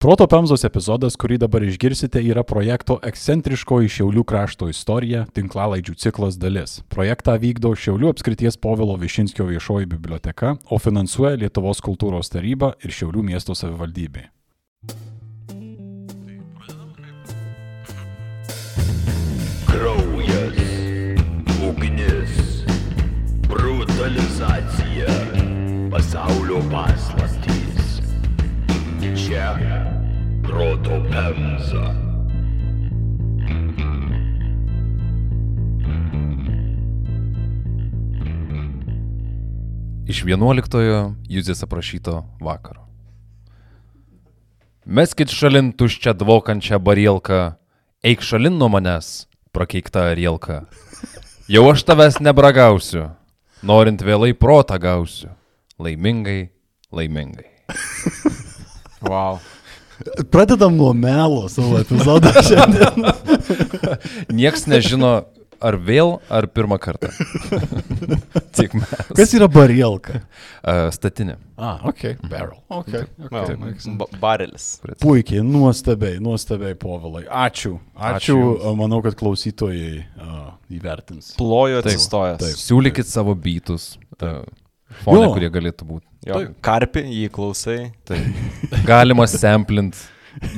Proto Pemzos epizodas, kurį dabar išgirsite, yra projekto Ekscentriškoji Šiaulių krašto istorija tinklalaidžių ciklas dalis. Projektą vykdo Šiaulių apskrities Povilo Višinskio viešoji biblioteka, o finansuoja Lietuvos kultūros taryba ir Šiaulių miesto savivaldybė. Kraujas, ugnis, brutalizacija, pasaulio paslaptys. Čia proto pemza. Iš 11 Juzės aprašyto vakaro. Meskit šalin tuščią dvokančią barielką, eik šalin nuo manęs, prakeikta arielka. Jau aš tavęs nebragausiu, norint vėlai protą gausiu. Laimingai, laimingai. Wow. Pradedam nuo melo savo epizodą šiandien. Nieks nežino, ar vėl, ar pirmą kartą. Tik mes. Kas yra barielka? Uh, statinė. A, ok, barrel. Okay, okay. Well, ba barelis. Puikiai, nuostabiai, nuostabiai, povilai. Ačiū. Ačiū. Ačiū. Manau, kad klausytojai uh, įvertins. Plojo Taip, atsistojęs. taip. Siūlykit savo bytus. Uh, Fone, Jo. kurie galėtų būti. Jo, karpi, jį klausai. Tai galima samplint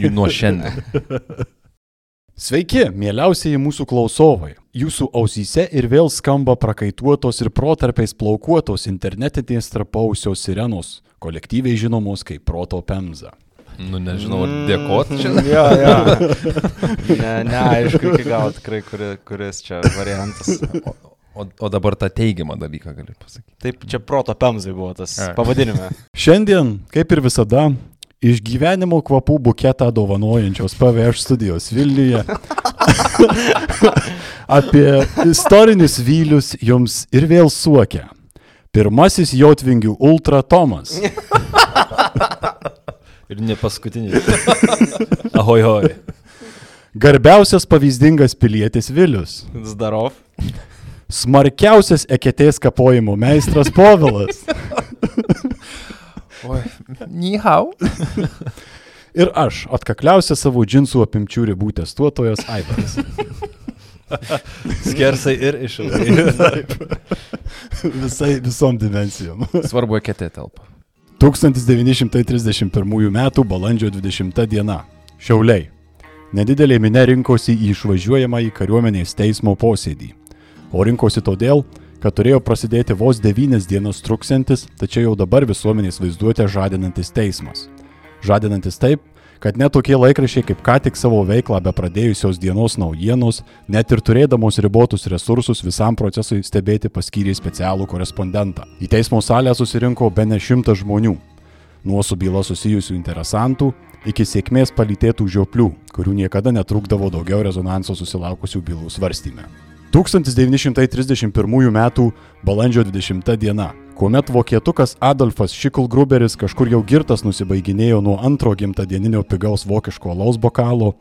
jų nuo šiandien. Sveiki, mieliausiai mūsų klausovai. Jūsų ausyse ir vėl skamba prakaituotos ir protarpiais plaukuotos internetinės trapausios sirenos, kolektyviai žinomos kaip Proto Pemza. Nu, nežinau, ar dėkot čia. Jo, jo. Ne, neaišku iki galo tikrai, kuri, kuris čia variantas. O, o dabar tą teigiamą dalyką gali pasakyti. Taip, čia proto pemzai buvo tas A. pavadinime. Šiandien, kaip ir visada, iš gyvenimo kvapų buketą dovanojančios PVŠ studijos Vilniuje apie istorinius vylius jums ir vėl suokia. Pirmasis Jotvingių Ultra Tomas. Ir ne paskutinis. Ahoj, hoj. Garbiausias pavyzdingas pilietis Vilius. Zdarov. Smarkiausias eketės kapojimo meistras Povilas. Oi, nihau. Ir aš, atkakliausias savo džinsų apimčių ribų testuotojas Aivaras. Skersai ir išilgai. Visai visom dimensijom. Svarbu, ketė telpa. 1931 m. balandžio 20 diena. Šiauliai. Nedidelė minė rinkosi į išvažiuojamą į kariuomenės teismo posėdį. O rinkosi todėl, kad turėjo prasidėti vos devynias dienas truksiantis, tačiau jau dabar visuomenės vaizduotę žadinantis teismas. Žadinantis taip, kad net tokie laikrašiai kaip ką tik savo veiklą be pradėjusios dienos naujienos, net ir turėdamos ribotus resursus visam procesui stebėti paskyrė specialų korespondentą. Į teismo salę susirinko be ne šimtas žmonių. Nuo su byla susijusių interesantų iki sėkmės palytėtų žioplių, kurių niekada netrūkdavo daugiau rezonanso susilaukusių bylų svarstyme. 1931 m. balandžio 20 diena, kuomet vokietukas Adolfas Šikulgruberis kažkur jau girtas nusibaiginėjo nuo antro gimtadieninio pigaus vokiško alaus bokalo,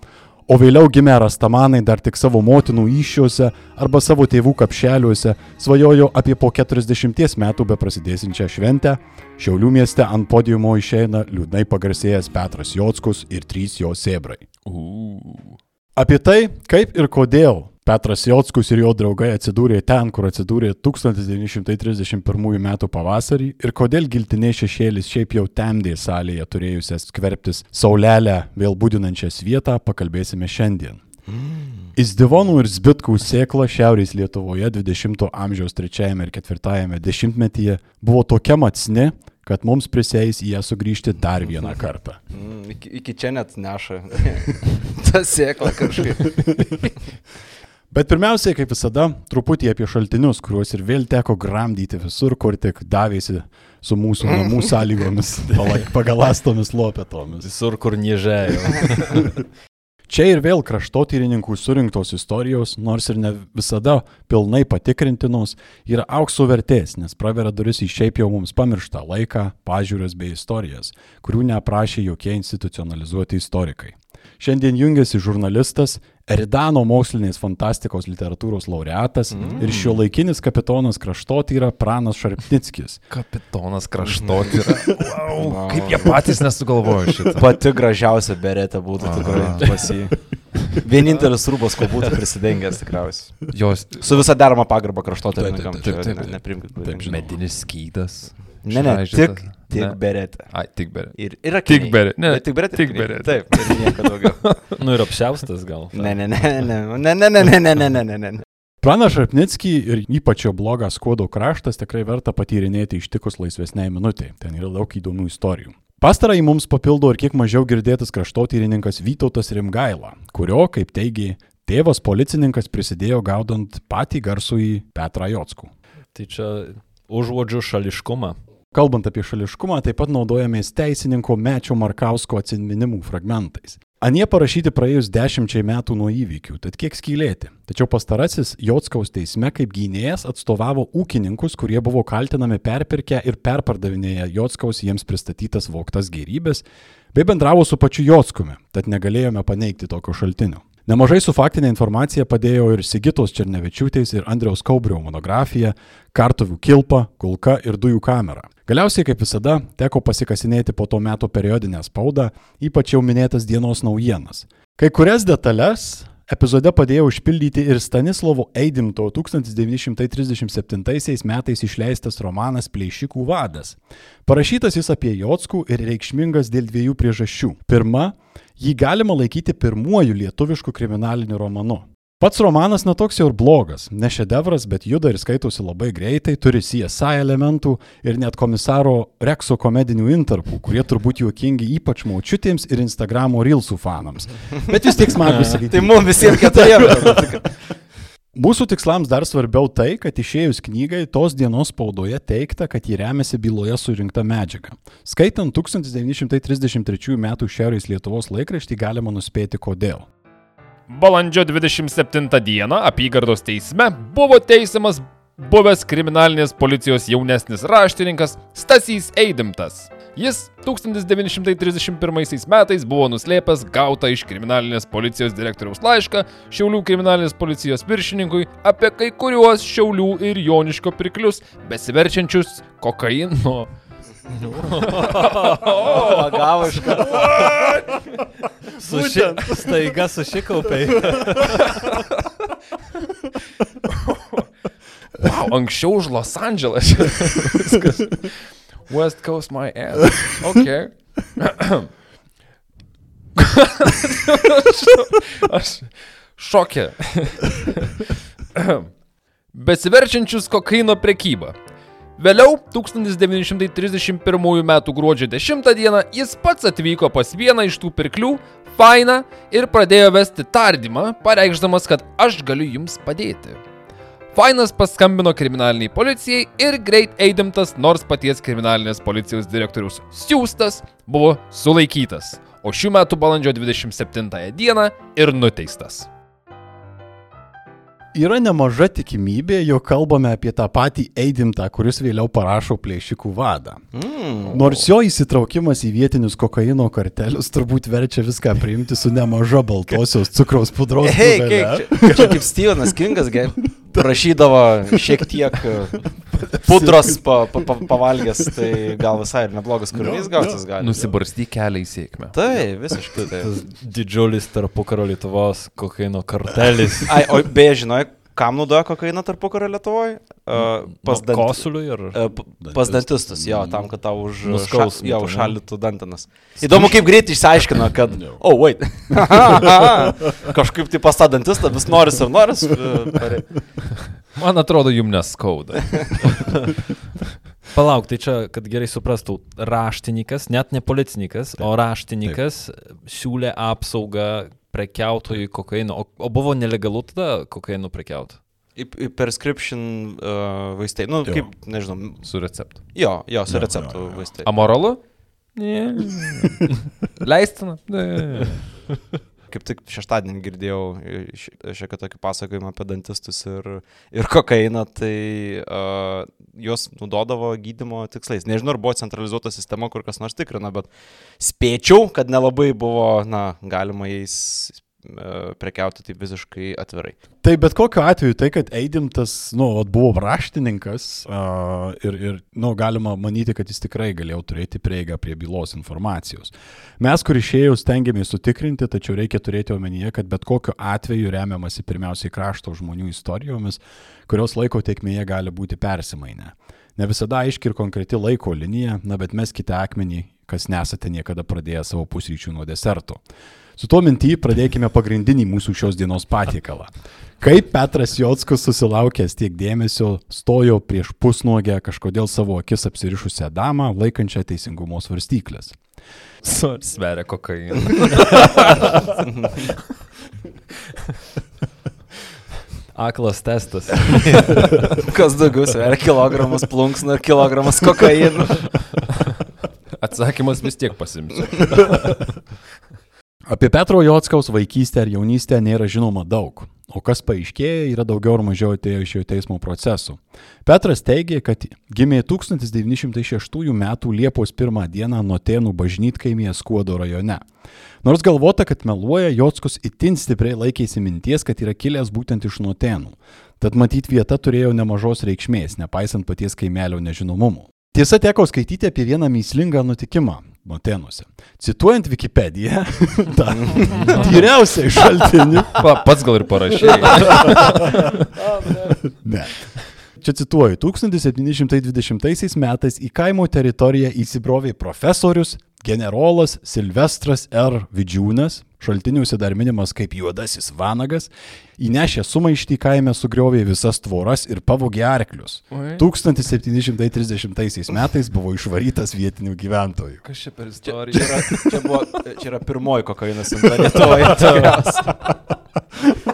o vėliau gimę rastamanai dar tik savo motinų iššiuose arba savo tėvų kapšeliuose svajojo apie po 40 metų beprasidėsinčią šventę, Šiaulių mieste ant podiumo išeina liūdnai pagarsėjęs Petras Jockus ir trys jo sėbrai. Apie tai, kaip ir kodėl Petras Jockus ir jo draugai atsidūrė ten, kur atsidūrė 1931 m. pavasarį ir kodėl giltinė šešėlis šiaip jau temdė salėje turėjusias skverbtis saulelę vėl būdinančias vietą, pakalbėsime šiandien. Izdivonų ir zbitkų sėkla Šiaurės Lietuvoje 20-ojo amžiaus 3 ir 4 dešimtmetyje buvo tokia matsni, kad mums prisėis į ją sugrįžti dar vieną kartą. Mm, iki, iki čia net neša. Ta sėkla kažkaip. Bet pirmiausiai, kaip visada, truputį apie šaltinius, kuriuos ir vėl teko gramdyti visur, kur tik davėsi su mūsų namų sąlygomis, pagalastomis lopetomis. Visur, kur niežėjo. Čia ir vėl kraštotyrininkų surinktos istorijos, nors ir ne visada pilnai patikrintinos, yra aukso vertės, nes praveria duris į šiaip jau mums pamirštą laiką, pažiūras bei istorijas, kurių neaprašė jokie institucionalizuoti istorikai. Šiandien jungiasi žurnalistas, Eridano mokslinės fantastikos literatūros laureatas mm. ir šio laikinis kapitonas kraštotyra Pranas Šarpnickis. Kapitonas kraštotyra. Wow, kaip jie patys nesugalvojo šitą. Pati gražiausia beretė būtų tikrai pas jį. Vienintelis rūbas, ko būtų prisidengęs tikriausiai. Jos Su visa derama pagarba kraštotyrininkam. Taip, taip, taip, taip, taip. Neprimkit. Taip, žinau. medinis skydas. Ne, ne, tik, tik Ne. beretė. Ai, tik beretė. Ir, ir Tik bere- ne, tik beretė. tik akiniai. beretė. Taip, ir nieko daugiau. Nu ir apšiaustas gal. Ne, ne, ne, ne, ne, ne, ne, ne, ne, ne, ne, ne, ne, ne. Praną Šarpnickį ir ypač jo blogą skuodo kraštas tikrai verta patyrinėti ištikus laisvesniai minutiai. Ten yra daug įdomių istorijų. Pastarąjį mums papildo ir kiek mažiau girdėtas kraštotyrininkas Vytautas Rimgaila, kurio, kaip teigė, tėvas policininkas prisidėjo gaudant patį garsųjį Petrą Jotskų. Tai čia užuodžiu šališkumą. Kalbant apie šališkumą, taip pat naudojamės teisininko Mečio Markausko atminimų fragmentais. Anie parašyti praėjus dešimčiai metų nuo įvykių, tad kiek skylėti. Tačiau pastarasis Jotskaus teisme kaip gynėjas atstovavo ūkininkus, kurie buvo kaltinami perpirkę ir perpardavinėję Jotskaus jiems pristatytas voktas gerybės, bei bendravo su pačiu Jotskumi, tad negalėjome paneigti tokio šaltinio. Nemažai su faktinė informacija padėjo ir Sigitos Černevičiūtės ir Andriaus Kaubrio monografija Kartuvių kilpa, kulka ir dujų kamera. Galiausiai, kaip visada, teko pasikasinėti po to meto periodinę spaudą, ypač jau minėtas dienos naujienas. Kai kurias detalės epizode padėjo užpildyti ir Stanislovo Eidimto 1937 metais išleistas romanas Pleišikų vadas. Parašytas jis apie Jotskų ir reikšmingas dėl dviejų priežasčių. Pirma, jį galima laikyti pirmuoju lietuvišku kriminaliniu romanu. Pats romanas netoks jau ir blogas, ne šedevras, bet juda ir skaitosi labai greitai, turi CSI elementų ir net komisaro Rekso komedinių intarpų, kurie turbūt juokingi ypač maučiutėms ir Instagramo Reelsų fanams. Bet vis tiek smagu sakyti. Tai mums visiems keturiems. Mūsų tikslams dar svarbiau tai, kad išėjus knygai tos dienos spaudoje teikta, kad jį remiasi byloje surinkta medžiaga. Skaitant 1933 m. Šiaurės Lietuvos laikraštį galima nuspėti kodėl. Balandžio 27 dieną apygardos teisme buvo teisiamas buvęs kriminalinės policijos jaunesnis raštininkas Stasys Eidimtas. Jis 1931 metais buvo nuslėpęs gautą iš kriminalinės policijos direktoriaus laišką Šiaulių kriminalinės policijos viršininkui apie kai kuriuos Šiaulių ir Joniško pirklius besiverčiančius kokaino. Pagavo iš karto. Suši... Staiga sušikaupiai. Wow, anksčiau už Los Andželas. Viskas. West Coast my ass. Ok. Aš šokė. Besiverčiančius kokaino prekybą. Vėliau, 1931 m. gruodžio 10 d. jis pats atvyko pas vieną iš tų pirklių, Fainą, ir pradėjo vesti tardymą, pareikšdamas, kad aš galiu jums padėti. Fainas paskambino kriminaliniai policijai ir greit eidimtas, nors paties kriminalinės policijos direktorius siūstas, buvo sulaikytas, o šių metų balandžio 27 dieną ir nuteistas. Yra nemaža tikimybė, jog kalbame apie tą patį Eidimtą, kuris vėliau parašo plėšikų vadą. Mm. Nors jo įsitraukimas į vietinius kokaino kartelius turbūt verčia viską priimti su nemaža baltosios cukraus pudros. Hei, kiek čia, kaip Stevenas Kingas, ge, prašydavo šiek tiek e, pudros pa, pa, pa, pavalgęs, tai gal visai ir neblogas kūrinys gausis gali. Nusibarsti kelią į sėkmę. Tai, visiškai tai. Tas didžiulis tarpukaro Lietuvos kokaino kartelis. Ai, o beje, žinai, kam naudoja kokainą tarpu karo Lietuvoje? Uh, pas, Nu, Kosuliui ir... uh, pas dantistus, jo, tam, kad tau už, Nuskausmintų, ša, jo, užšalytų dantinas. Įdomu, kaip greitai išsiaiškino, kad... O, oh, wait. Kažkaip tai pas tą dantistą vis noris ir noris. pare- Man atrodo, jum neskauda. Palauk, tai čia, kad gerai suprastų, raštininkas, net ne policininkas, o raštininkas siūlė apsaugą prekiautojui kokaino. O, o buvo nelegalu tada kokaino prekiauti? Prescription uh, vaistai. Nu, Jo. kaip, nežinau. Su receptu. Jo, jo, su Jo, receptu jo, jo. vaistai. Amoralu? Ne. Leistina? Ne. kaip tik šeštadienį girdėjau šiek tiek tokį pasakojimą apie dantistus ir, ir kokainą, tai uh, juos naudodavo gydimo tikslais. Nežinau, ar buvo centralizuota sistema, kur kas nors tikrina, bet spėčiau, kad nelabai buvo, na, galima jais prekiauti taip visiškai atvirai. Tai bet kokiu atveju tai, kad Eidimtas, nu, buvo raštininkas uh, ir, ir, nu, galima manyti, kad jis tikrai galėjo turėti prieigą prie bylos informacijos. Mes, kur išėjau, stengiamės sutikrinti, tačiau reikia turėti omenyje, kad bet kokiu atveju remiamasi pirmiausiai krašto žmonių istorijomis, kurios laiko tiekmėje gali būti persimainę. Ne visada aiški ir konkreti laiko linija, na bet mes kitą akmenį, kas nesate niekada pradėję savo pusryčių nuo deserto. Su tuo mintį pradėkime pagrindinį mūsų šios dienos patiekalą. Kaip Petras Jotskus susilaukęs tiek dėmesio stojo prieš pusnuogę kažkodėl savo akis apsirišusią damą, laikančią teisingumo svarstyklės. Sveria kokainą. Aklas testas. Kas daugiau sveria kilogramas plunksnų ir kilogramas kokainų. Atsakymas vis tiek pasimsiu. Apie Petro Jotskaus vaikystę ir jaunystę nėra žinoma daug, o kas paaiškėja, yra daugiau ar mažiau atėjo iš jo teismo procesų. Petras teigė, kad gimė 1906 m. Liepos 1 d. Notėnų bažnytkaimėje Skuodo rajone. Nors galvota, kad meluoja, Jotskus itin stipriai laikėsi minties, kad yra kilęs būtent iš Notėnų. Tad matyt vieta turėjo nemažos reikšmės, nepaisant paties kaimelio nežinomumo. Tiesa, teko skaityti apie vieną myslingą nutikimą. Motenuose. Cituojant Wikipediją, tą tyriausią iš šaltinių. Pa, pats gal ir parašė. ne. Čia cituoju, 1720 metais į kaimo teritoriją įsibrovė profesorius, generolas Silvestras R. Vidžiūnas, šaltiniuose dar minimas kaip juodasis vanagas, įnešė sumaištį kaime sugriovė visas tvoras ir pavogė arklius. Oi. 1730 metais buvo išvarytas vietinių gyventojų. Kas čia per istoriją? Čia, čia, yra, čia, buvo, čia yra pirmoji kokaino simta Lietuvoje.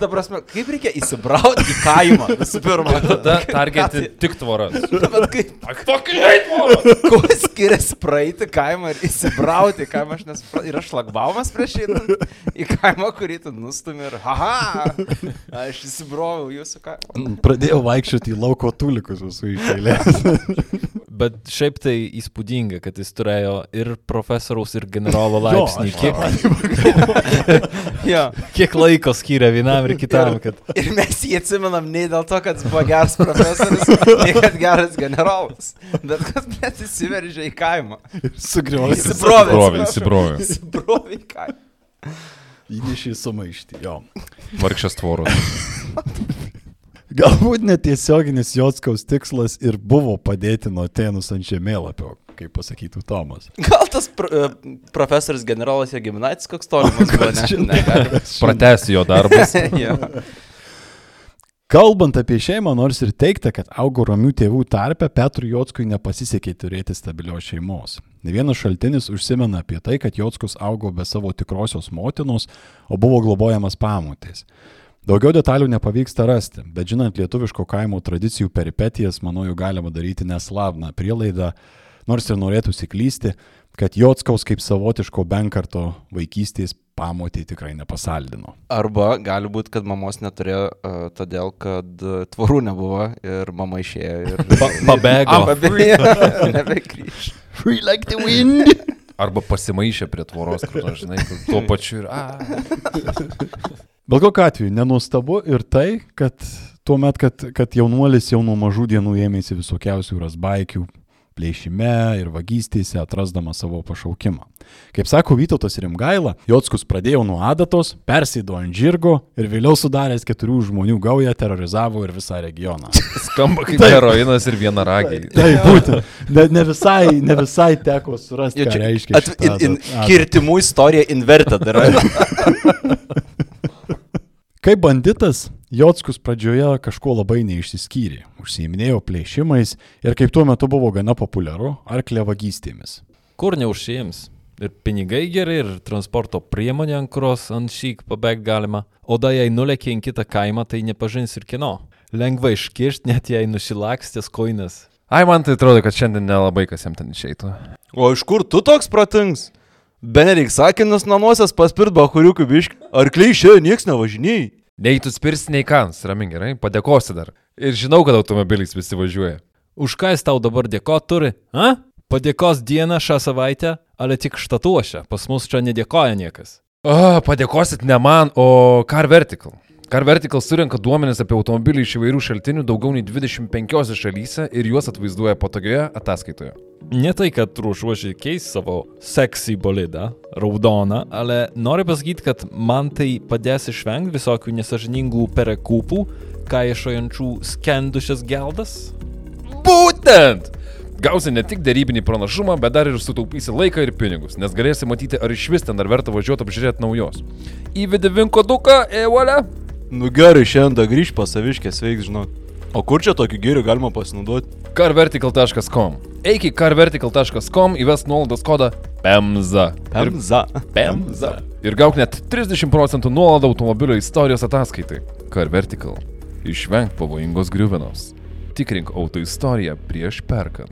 Ta prasme, kaip reikia įsibrauti į kaimą visų pirma? Tada targeti tik tvoras. Bet kaip? Pakiliai tvoras! Kuo skiriasi praeiti kaimą ir įsibrauti į kaimą, aš nesuprantu. Yra šlagbaumas prieš einant į kaimą, kurį tu nustumi ir haha, aš įsibroviau jūsų kaimą. Pradėjau vaikščioti į lauko tulikus visų iš eilės. Bet šiaip tai įspūdinga, kad jis turėjo ir profesoriaus, ir generolo laipsnį. Kiek, ja. kiek laiko skiria vienam ir kitam. Kad... Ir, ir mes jį atsimenam ne dėl to, kad jis buvo geras profesorius, ne kad geras generolas, bet kad mes įsiveržė į kaimą. Sugriovė. Įsibrovė. Įsibrovė. Įsibrovė į kaimą. Įnešė sumaištį, jo. Vargšas tvoros. Galbūt netiesioginis Jotskaus tikslas ir buvo padėti nuotėnus ant žemėlapio, kaip pasakytų Tomas. Gal tas pr profesorius generolas jo giminaitis koks tolimas buvo, ne? ne Pratesti jo darbas. Kalbant apie šeimą, nors ir teikta, kad augo romių tėvų tarpe, Petrui Jotskui nepasisekė turėti stabilios šeimos. Ne vienas šaltinis užsimena apie tai, kad Jotskus augo be savo tikrosios motinos, o buvo globojamas pamotės. Daugiau detalių nepavyksta rasti, bet žinant lietuviško kaimo tradicijų peripetijas, manau, jau galima daryti neslavną prielaidą, nors ir norėtųsi klysti, kad Jotskaus kaip savotiško Benkarto vaikystės pamotį tikrai nepasaldino. Arba gali būti, kad mamos neturėjo, uh, todėl kad uh, tvorų nebuvo ir mama išėjo ir... Pabėgo. Pabėgo. Nebegrįž. Free like the wind. Arba pasimaišė prie tvoros, kur, žinai, kur tuo pačiu ir... A. Bet kokiu atveju, nenustabu ir tai, kad tuo met, kad, kad jaunuolis jau nuo mažų dienų ėmėsi visokiausių rasbaikių, plėšime ir vagystėse atrasdamas savo pašaukimą. Kaip sako Vytautas Rimgaila, Jotskus pradėjo nuo adatos, persėdo ant žirgo ir vėliau sudaręs keturių žmonių gaują terorizavo ir visą regioną. Skamba kaip Taip. heroinas ir vienaragiai. Taip, būtent. Ne, ne, visai, ne visai teko surasti, ką reiškia. At, in, in, kirtimų istorija inverted yra. Kaip banditas, Jotskus pradžioje kažkuo labai neišsiskyrė, užsiiminėjo plėšimais ir kaip tuo metu buvo gana populiaru, arklė vagystėmis. Kur neužsiims? Ir pinigai geri, ir transporto priemonė, ant kurios ant šyk pabėgti galima. O da jei nulėkė į kitą kaimą, tai nepažins ir kino. Lengva iškirsti, net jei nusilakstės koinas. Ai, man tai atrodo, kad šiandien nelabai kas jam ten išeitų. O iš kur tu toks pratings? Benedik sakinus namuosias paspirt bahuriukų biški. Arkliai šiandien nieks nevažiniai. Nei tu spirsi, nei kans, ramink gerai, padėkosi dar. Ir žinau, kad automobiliais visi važiuoja. Už ką jis tau dabar dėkot turi? A? Padėkos dieną šią savaitę, ale tik štatuošia, pas mus čia nedėkoja niekas. O, padėkosit ne man, o Car Vertical. Car Vertical surenka duomenis apie automobilį iš įvairių šaltinių daugiau nei 25 šalyse ir juos atvaizduoja patogioje ataskaitoje. Ne tai, kad ruošiuosi keisti savo seksy bolidą, raudoną, ale noriu pasakyti, kad man tai padės išvengti visokių nesažiningų perekūpų, kaišojančių skendušias geldas. Būtent! Gausi ne tik darybinį pranašumą, bet dar ir sutaupysi laiką ir pinigus, nes galėsi matyti, ar iš vis ten dar verta važiuoti apžiūrėti naujos. Įvedi vinkoduką, evalę. Nu gerai, šiandien grįž pas saviškės veiks, žinok. O kur čia tokį gėrių galima pasinaudoti? carvertical.com. Eik į carvertical.com, įves nuolaidos kodą PEMZA. Ir, Pemza. PEMZA. Ir gauk net 30 procentų nuolaidą automobilio istorijos ataskaitai. Carvertical. Išvenk pavojingos griuvenos. Tikrink auto istoriją prieš perkant.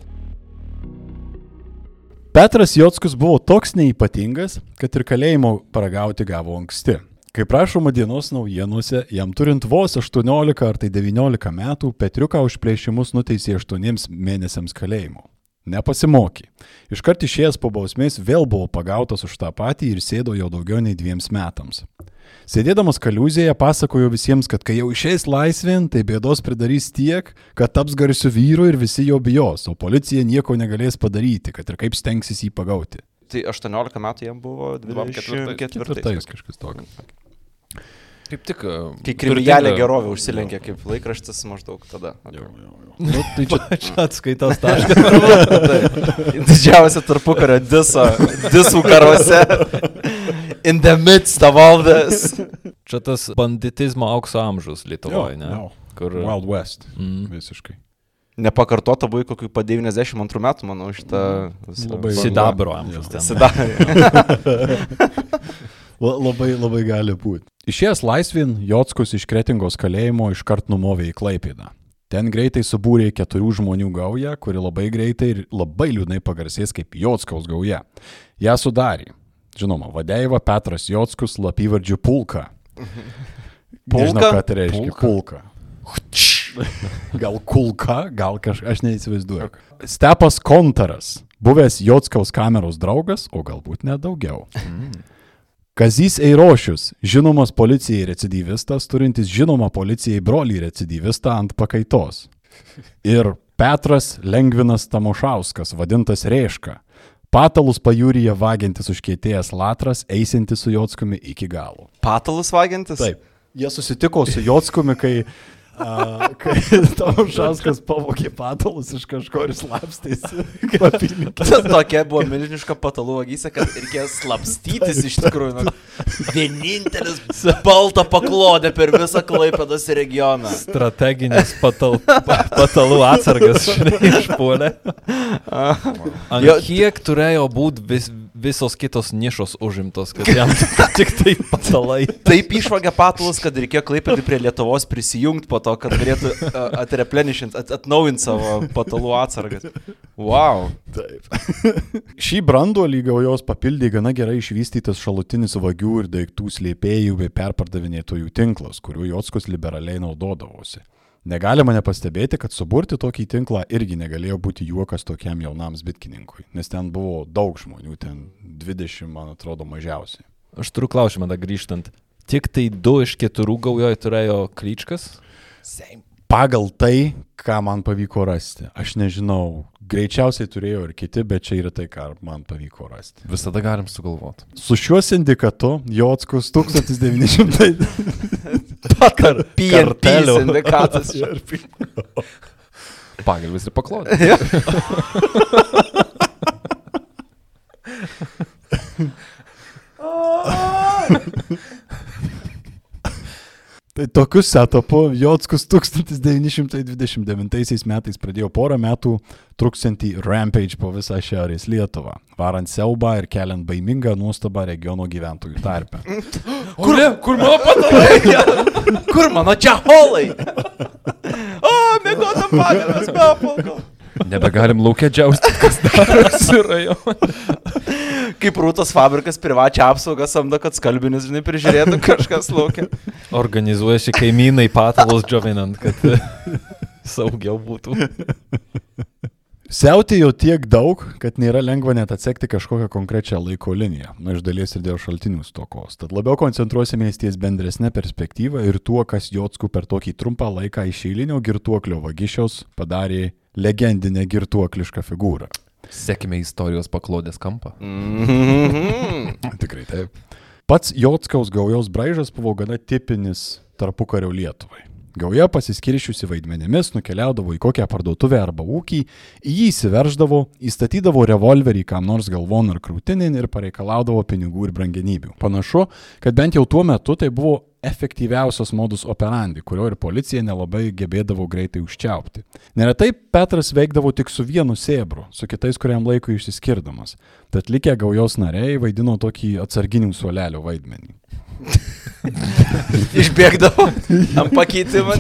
Petras Jotskus buvo toks neįpatingas, kad ir kalėjimo paragauti gavo anksti. Kaip rašoma dienos naujienuose, jam turint vos 18 ar tai 19 metų, Petriuką už plėšimus nuteisė 8 mėnesiams kalėjimo. Nepasimokė. Iškart išėjęs po bausmės vėl buvo pagautas už tą patį ir sėdo jau daugiau nei dviems metams. Sėdėdamas kaliuzėje pasakojo visiems, kad kai jau išeis laisvėn, tai bėdos pridarys tiek, kad taps garsiu vyru ir visi jo bijos, o policija nieko negalės padaryti, kad ir kaip stengsis jį pagauti. Tai 18 metų jam buvo 24. Ketvirtais kažkas tokio. Kaip tik. e, Kai kriminalė gerovė užsilenkė kaip laikraštis maždaug tada. Nu, tai čia Čia atskaitos taškas. Didžiausia tarpukario diso, disų karuose. In the midst of all this. Čia tas banditizmo aukso amžius Lietuvoje, ne? jo. Kur... Wild West. Mm. Visiškai. Nepakartota buvo kokių po 92 metų, manau, šitą... Labai-. Sidabro amžius. ten. Sidabro. La, labai, labai gali būti. Išėjęs laisvin, Jotskus iš Kretingos kalėjimo iškart numovė į Klaipėdą. Ten greitai subūrė keturių žmonių gaują, kuri labai greitai ir labai liūdnai pagarsės kaip Jotskaus gauja. Ja sudarė. Žinoma, vadeiva Petras Jotskus lapyvardžių pulka. Nežinau, Pulka? ką tai reiškia. Pulka. Gal kulka, gal kažkas, aš neįsivaizduoju. Stepas Kontaras, buvęs Jotskaus kameros draugas, o galbūt net daugiau. Kazys Eirošius, žinomas policijai recidyvistas, turintis žinomą policijai brolį recidyvistą ant pakaitos. Ir Petras Lengvinas Tamošauskas, vadintas Rėška, patalus pajūryje vagiantis užkėtėjęs latras, eisintis su Jotskumi iki galo. Patalus vagiantis? Taip. Jie susitiko su Jotskumi, kai, a, kai Tamošauskas pavogė patalus iš kažko ir slapstėsi. Tokia buvo milžiniška patalų vagystė, kad reikėjo slapstytis iš tikrųjų. Nu, vienintelis balta paklodė per visą Klaipėdos regioną. Strateginis patal, pa- patalų atsargas išpuolė. Kiek turėjo būti vis, visos kitos nišos užimtos, kad jam tik tai patalai. Taip išvagė patalus, kad reikėjo Klaipėdai prie Lietuvos prisijungti po to, kad galėtų uh, atreplenišint, at, atnaujinti savo patalų atsargas. Wow. Šį branduolį gaujos papildė gana gerai išvystytas šalutinis vagių ir daiktų slėpėjų bei perpardavinėtojų tinklas, kuriuo Jotskus liberaliai naudodavosi. Negalima nepastebėti, kad suburti tokį tinklą irgi negalėjo būti juokas tokiam jaunam bitininkui, nes ten buvo daug žmonių, ten 20, man atrodo, mažiausiai. Aš turiu klausimą, dar grįžtant. Tik tai du iš keturių gaujoje turėjo kryčkas? Pagal tai, ką man pavyko rasti, aš nežinau, greičiausiai turėjo ir kiti, bet čia yra tai, ką man pavyko rasti. Visada galim sugalvoti. Su šiuo sindikatu Jotskus 1900... Kar, PNP sindikatas. Pagalvis ir paklodė. Tai tokiu setupu Jotskus 1929 metais pradėjo porą metų truksiantį rampage po visą Šiaurės Lietuvą, varant siaubą ir keliant baimingą nuostabą regiono gyventojų tarpe. Kur, kur mano patalai? Kur mano čia holai? O, mėgota pagalbas, papalko. Nebegalim laukia džiausti, kas darosi rajone. Kaip rūtos fabrikas privačią apsaugą samdo, kad skalbinius, žinai, prižiūrėtų kažkas laukia. Organizuojasi kaimynai patalus džiovinant, kad saugiau būtų. Siautėjo tiek daug, kad nėra lengva net atsekti kažkokią konkrečią laiko liniją, nu iš dalies ir dėl šaltinių stokos. Tad labiau koncentruosimės ties bendresnė perspektyva ir tuo, kas Jotskų per tokį trumpą laiką iš eilinio girtuoklio vagišiaus padarė legendinę girtuoklišką figūrą. Sekime istorijos paklodės kampą. Mhm. Tikrai taip. Pats Jotskaus gaujos braižas buvo gana tipinis tarpukario Lietuvai. Gauja pasiskiršiusi vaidmenimis nukeliaudavo į kokią parduotuvę arba ūkį, į jį įsiverždavo, įstatydavo revolverį kam nors galvon ar krūtinin ir pareikalaudavo pinigų ir brangenybių. Panašu, kad bent jau tuo metu tai buvo efektyviausias modus operandi, kurio ir policija nelabai gebėdavo greitai užčiaupti. Neretai Petras veikdavo tik su vienu sėbru, su kitais kuriam laikui išsiskirdamas, tad likę gaujos nariai vaidino tokį atsarginių suolelio vaidmenį. Išbėgdavo ant pakeitimą.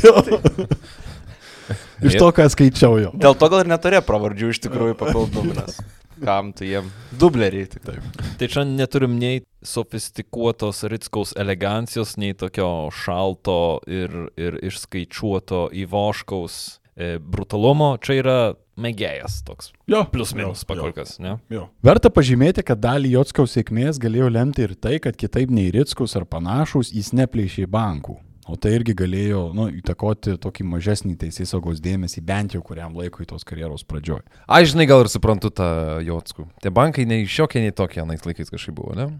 Iš to, ką skaičiau jo. Dėl to gal ir neturėjo pravardžių iš tikrųjų papildomas. Kam tu jiem? Dubleriai. Tik taip. Tai čia neturim nei sofistikuotos Ritskaus elegancijos, nei tokio šalto ir, ir išskaičiuoto įvoškaus e, brutalumo. Čia yra mėgėjas toks. Jo, Plius minus pakolkas, ne? Jo. Verta pažymėti, kad dalį Jotskaus sėkmės galėjo lemti ir tai, kad kitaip nei Ritskus ar panašus jis neplėšė bankų. O tai irgi galėjo nu, įtakoti tokį mažesnį teisės saugos dėmesį bent jau kuriam laikui tos karjeros pradžioj. Aš žinai, gal ir suprantu tą Jotskų. Tie bankai nei šiokie, nei tokie, anais laikais kažkaip buvo, ne?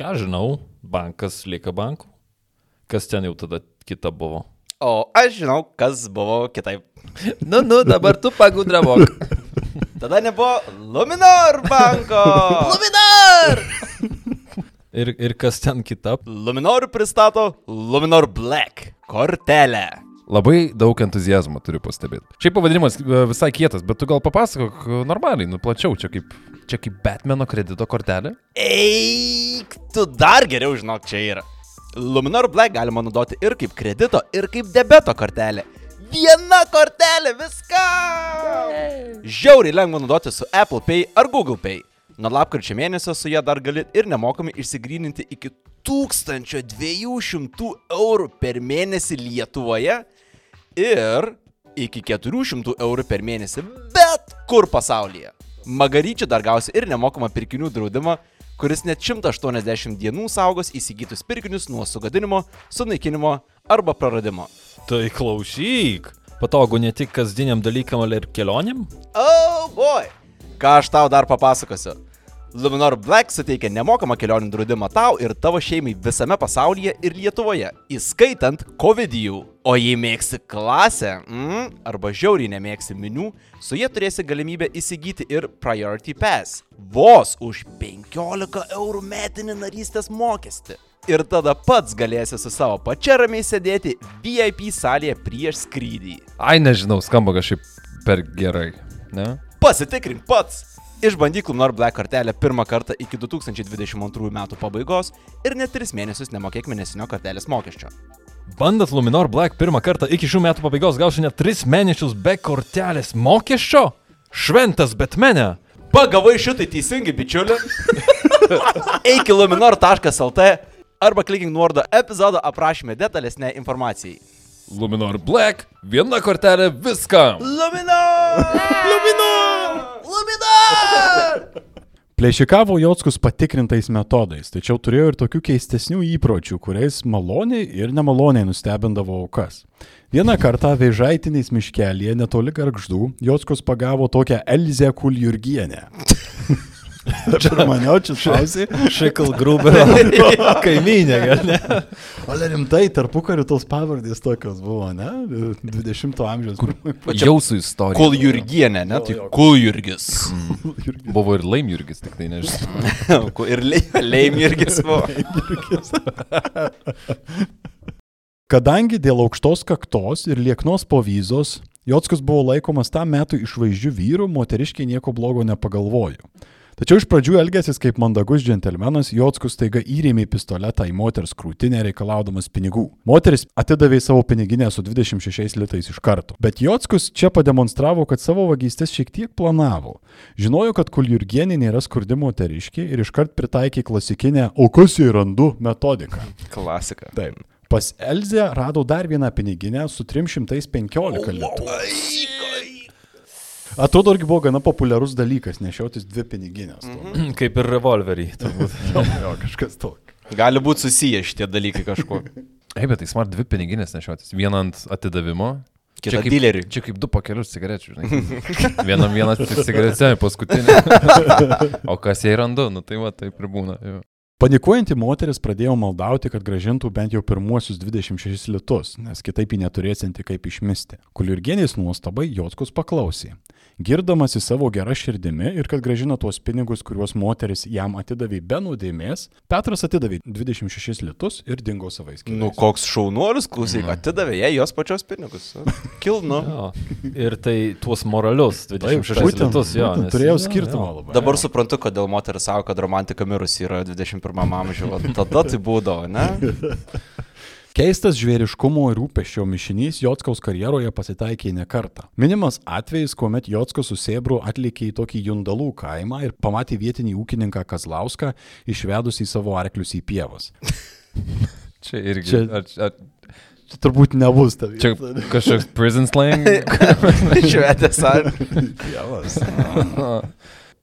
Ką žinau, bankas lieka banku. Kas ten jau tada kita buvo? O aš žinau, kas buvo kitaip. Nu, nu, dabar tu pagudravok. Tada nebuvo Luminor banko. Luminar! Ir, ir kas ten kita? Luminor pristato Luminor Black kortelę. Labai daug entuzijazmo turiu pastebėti. Šiaip pavadinimas e, visai kietas, bet tu gal papasakok e, normaliai, nu plačiau, čia kaip, čia kaip Batmano kredito kortelė. Eik, tu dar geriau žinok, čia yra. Luminor Black galima naudoti ir kaip kredito, ir kaip debeto kortelė. Viena kortelė, viską. Žiauriai lengva naudoti su Apple Pay ar Google Pay. Nuo lapkričio mėnesio su ją dar gali ir nemokamai išsigryninti iki 1200 eurų per mėnesį Lietuvoje ir iki 400 eurų per mėnesį bet kur pasaulyje. Magaryčių dar gausi ir nemokamą pirkinių draudimą, kuris net 180 dienų saugos įsigytus pirkinius nuo sugadinimo, sunaikinimo arba praradimo. Tai klausyk. Patogu ne tik kasdieniam dalykam, ale ir kelionėm? Oh boy! Ką aš tau dar papasakosiu? Luminor Black suteikia nemokamą kelionių draudimą tau ir tavo šeimai visame pasaulyje ir Lietuvoje, įskaitant COVID-jų. O jei mėgsi klasę, mm, arba žiauriai nemėgsi minių, su jie turėsi galimybę įsigyti ir Priority Pass. Vos už 15 eurų metinį narystės mokestį. Ir tada pats galėsi su savo pačia ramiai sėdėti VIP salėje prieš skrydį. Ai, nežinau, skamba kažkaip per gerai, ne? Pasitikrink pats. Išbandyk Luminor Black kortelę pirmą kartą iki 2022 metų pabaigos ir net 3 mėnesius nemokėk mėnesinio kortelės mokesčio. Bandant Luminor Black pirmą kartą iki šių metų pabaigos gausi net 3 mėnesius be kortelės mokesčio? Šventas Batmane! Pagavai šitai teisingai, bičiuli. Eik į luminor.lt arba klikink nuorodą epizodo aprašymę detalesnė informacijai. Luminor Black, viena kortelė viskam. Luminor! Luminor! Luminor! Plėšikavo Jotskus patikrintais metodais, tačiau turėjo ir tokių keistesnių įpročių, kuriais maloniai ir nemaloniai nustebindavo aukas. Vieną kartą vėžaitiniais miškelėje netoli garždų Jotskus pagavo tokią Elzę Kuljurgienę. Čia maniau, čia šausiai. Šikl Gruberio kaimynė, gal ne? Ale rimtai, tarpu kariu tos pavardės tokios buvo, ne? 20-ojo amžiaus. Kur... Jau su istorija. Kul Jurgienė, ne? Tai Kul Jurgis. Buvo ir Laimjurgis, tik tai nežinau. ir Leim Jurgis buvo. Kadangi dėl aukštos kaktos ir lieknos povyzos Jotskus buvo laikomas tam metu išvaizdžių vyrų, moteriškiai nieko blogo nepagalvojo. Tačiau iš pradžių elgėsis kaip mandagus džentelmenas, Jotskus taiga įrėmė pistoletą į moters krūtinę reikalaudamas pinigų. Moteris atidavė savo piniginę su 26 litais iš karto. Bet Jotskus čia pademonstravo, kad savo vagystės šiek tiek planavo. Žinojo, kad Kuljurgienė nėra skurdi moteriškė ir iškart pritaikė klasikinę O kas jį randu metodiką. Klasika. Taip. Pas Elzę radau dar vieną piniginę su 315 litų. Atrodo, irgi buvo gana populiarus dalykas nešiotis dvi piniginės. Mhm. Kaip ir revolverį. turbūt. jo, kažkas tokio. Gali būti susiję šitie dalykai kažkuo. Ei, bet tai smart dvi piniginės nešiotis. Vieną ant atidavimo. Kita kaip, dileriui. Čia kaip du pakelius cigarečių, žinai. Vienam vienas cigaretė, paskutinė. O kas jai randu, nu tai va, taip ir būna. Jo. Panikuojanti moteris pradėjo maldauti, kad gražintų bent jau pirmuosius 26 litus, nes kitaip jį neturėsinti kaip išmisti. Kuliurgienės nuostabai Jotskus paklausė. Girdamas į savo gerą širdimi ir kad gražina tuos pinigus, kuriuos moteris jam atidavė be nuodėmės, Petras atidavė 26 litus ir dingo savais keliais. Nu, koks šaunuolis, klausyk, atidavė jai jos pačios pinigus. Kilnu. Jo. Ir tai tuos moralius, 26 būtent, litus, jo. būtent, nes- turėjau jo, skirtumą jo. labai. Dabar suprantu, kodėl moteris sako, kad romantika mirusi yra 21 amžiuje. Tada tai būdavo, ne? Keistas žvėriškumo ir rūpeščio mišinys Jotskaus karjeroje pasitaikė ne kartą. Minimas atvejis, kuomet Jotskas su Sėbru atlikė į tokį Jundalų kaimą ir pamatė vietinį ūkininką Kazlauską išvedus į savo arklius į pievas. Čia irgi. Čia- Ar, ar, Čia turbūt nebus ta čia vieta. kažkoks prison slang? Švedės ar. Pievas.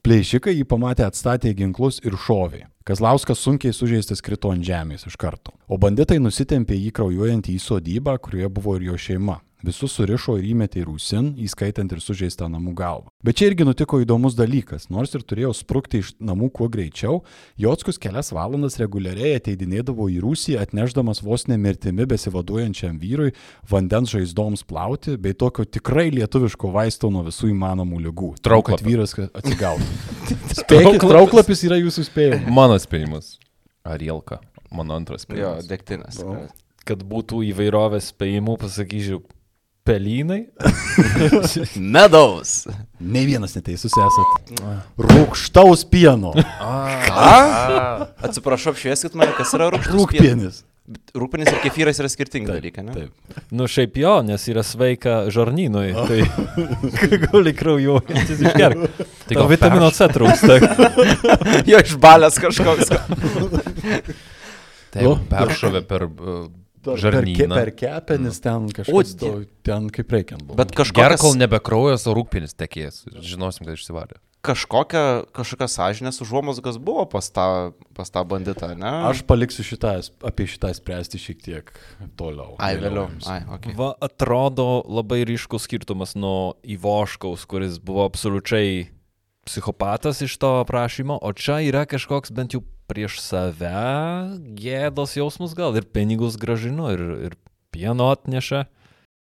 Plėšikai jį pamatė atstatė ginklus ir šovė. Kazlauskas sunkiai sužeistas krito ant žemės iš karto. O banditai nusitempė jį kraujuojantį į sodybą, kurioje buvo ir jo šeima. Visus surišo ir įmetė į rūsin, įskaitant ir sužeistą namų galvą. Bet čia irgi nutiko įdomus dalykas. Nors ir turėjo sprukti iš namų kuo greičiau, Jotskus kelias valandas reguliariai ateidinėdavo į rūsį, atneždamas vos nemirtimi besivaduojančiam vyrui vandens žaizdoms plauti, bei tokio tikrai lietuviško vaisto nuo visų įmanomų lygų. Tam, Trauklapio. Kad vyras atsigautų. Spėkit, trauklapis yra jūsų spėjimas. Mano spėjimas. Arielka. Mano antras Jo, spėjimas. degtinės. Kad būtų įvairovės spėjimų, pasakysiu, pelynai. Medaus. Ne vienas neteisus esat. Rūkštaus pieno. Ką? Atsiprašau, apšvieskit mane, kas yra rūkštus. Rūkpienis. Rūkpienis ir kefyras yra skirtingi dalykai, ne? Taip. Nu šiaip jo, nes yra sveika žarnynui. Tai gali kraujuojantis išgerk. Tai gal vitamino C trūksta. Jo išbalęs kažkoks. Tai peršovė per uh, žarnyną. per kepenis ten O, kažkas, die- to, ten kaip reikiant buvo. Bet Gerk, kažkokias, kol nebekraujas, o rūkpinis tekės. Žinosim, kad išsivarė. kažkokia, kažkokia sąžinės užuomasgas buvo pas tą, pas tą banditą, ne? Aš paliksiu šitą, apie šitą spręsti šiek tiek toliau. Ai, vėliau. Ai, okay. Va, atrodo labai ryškus skirtumas nuo Ivoškaus, kuris buvo absoliučiai psichopatas iš to aprašymo, o čia yra kažkoks bent jau prieš save gėdos jausmus gal ir pinigus gražino ir, ir pieno atneša.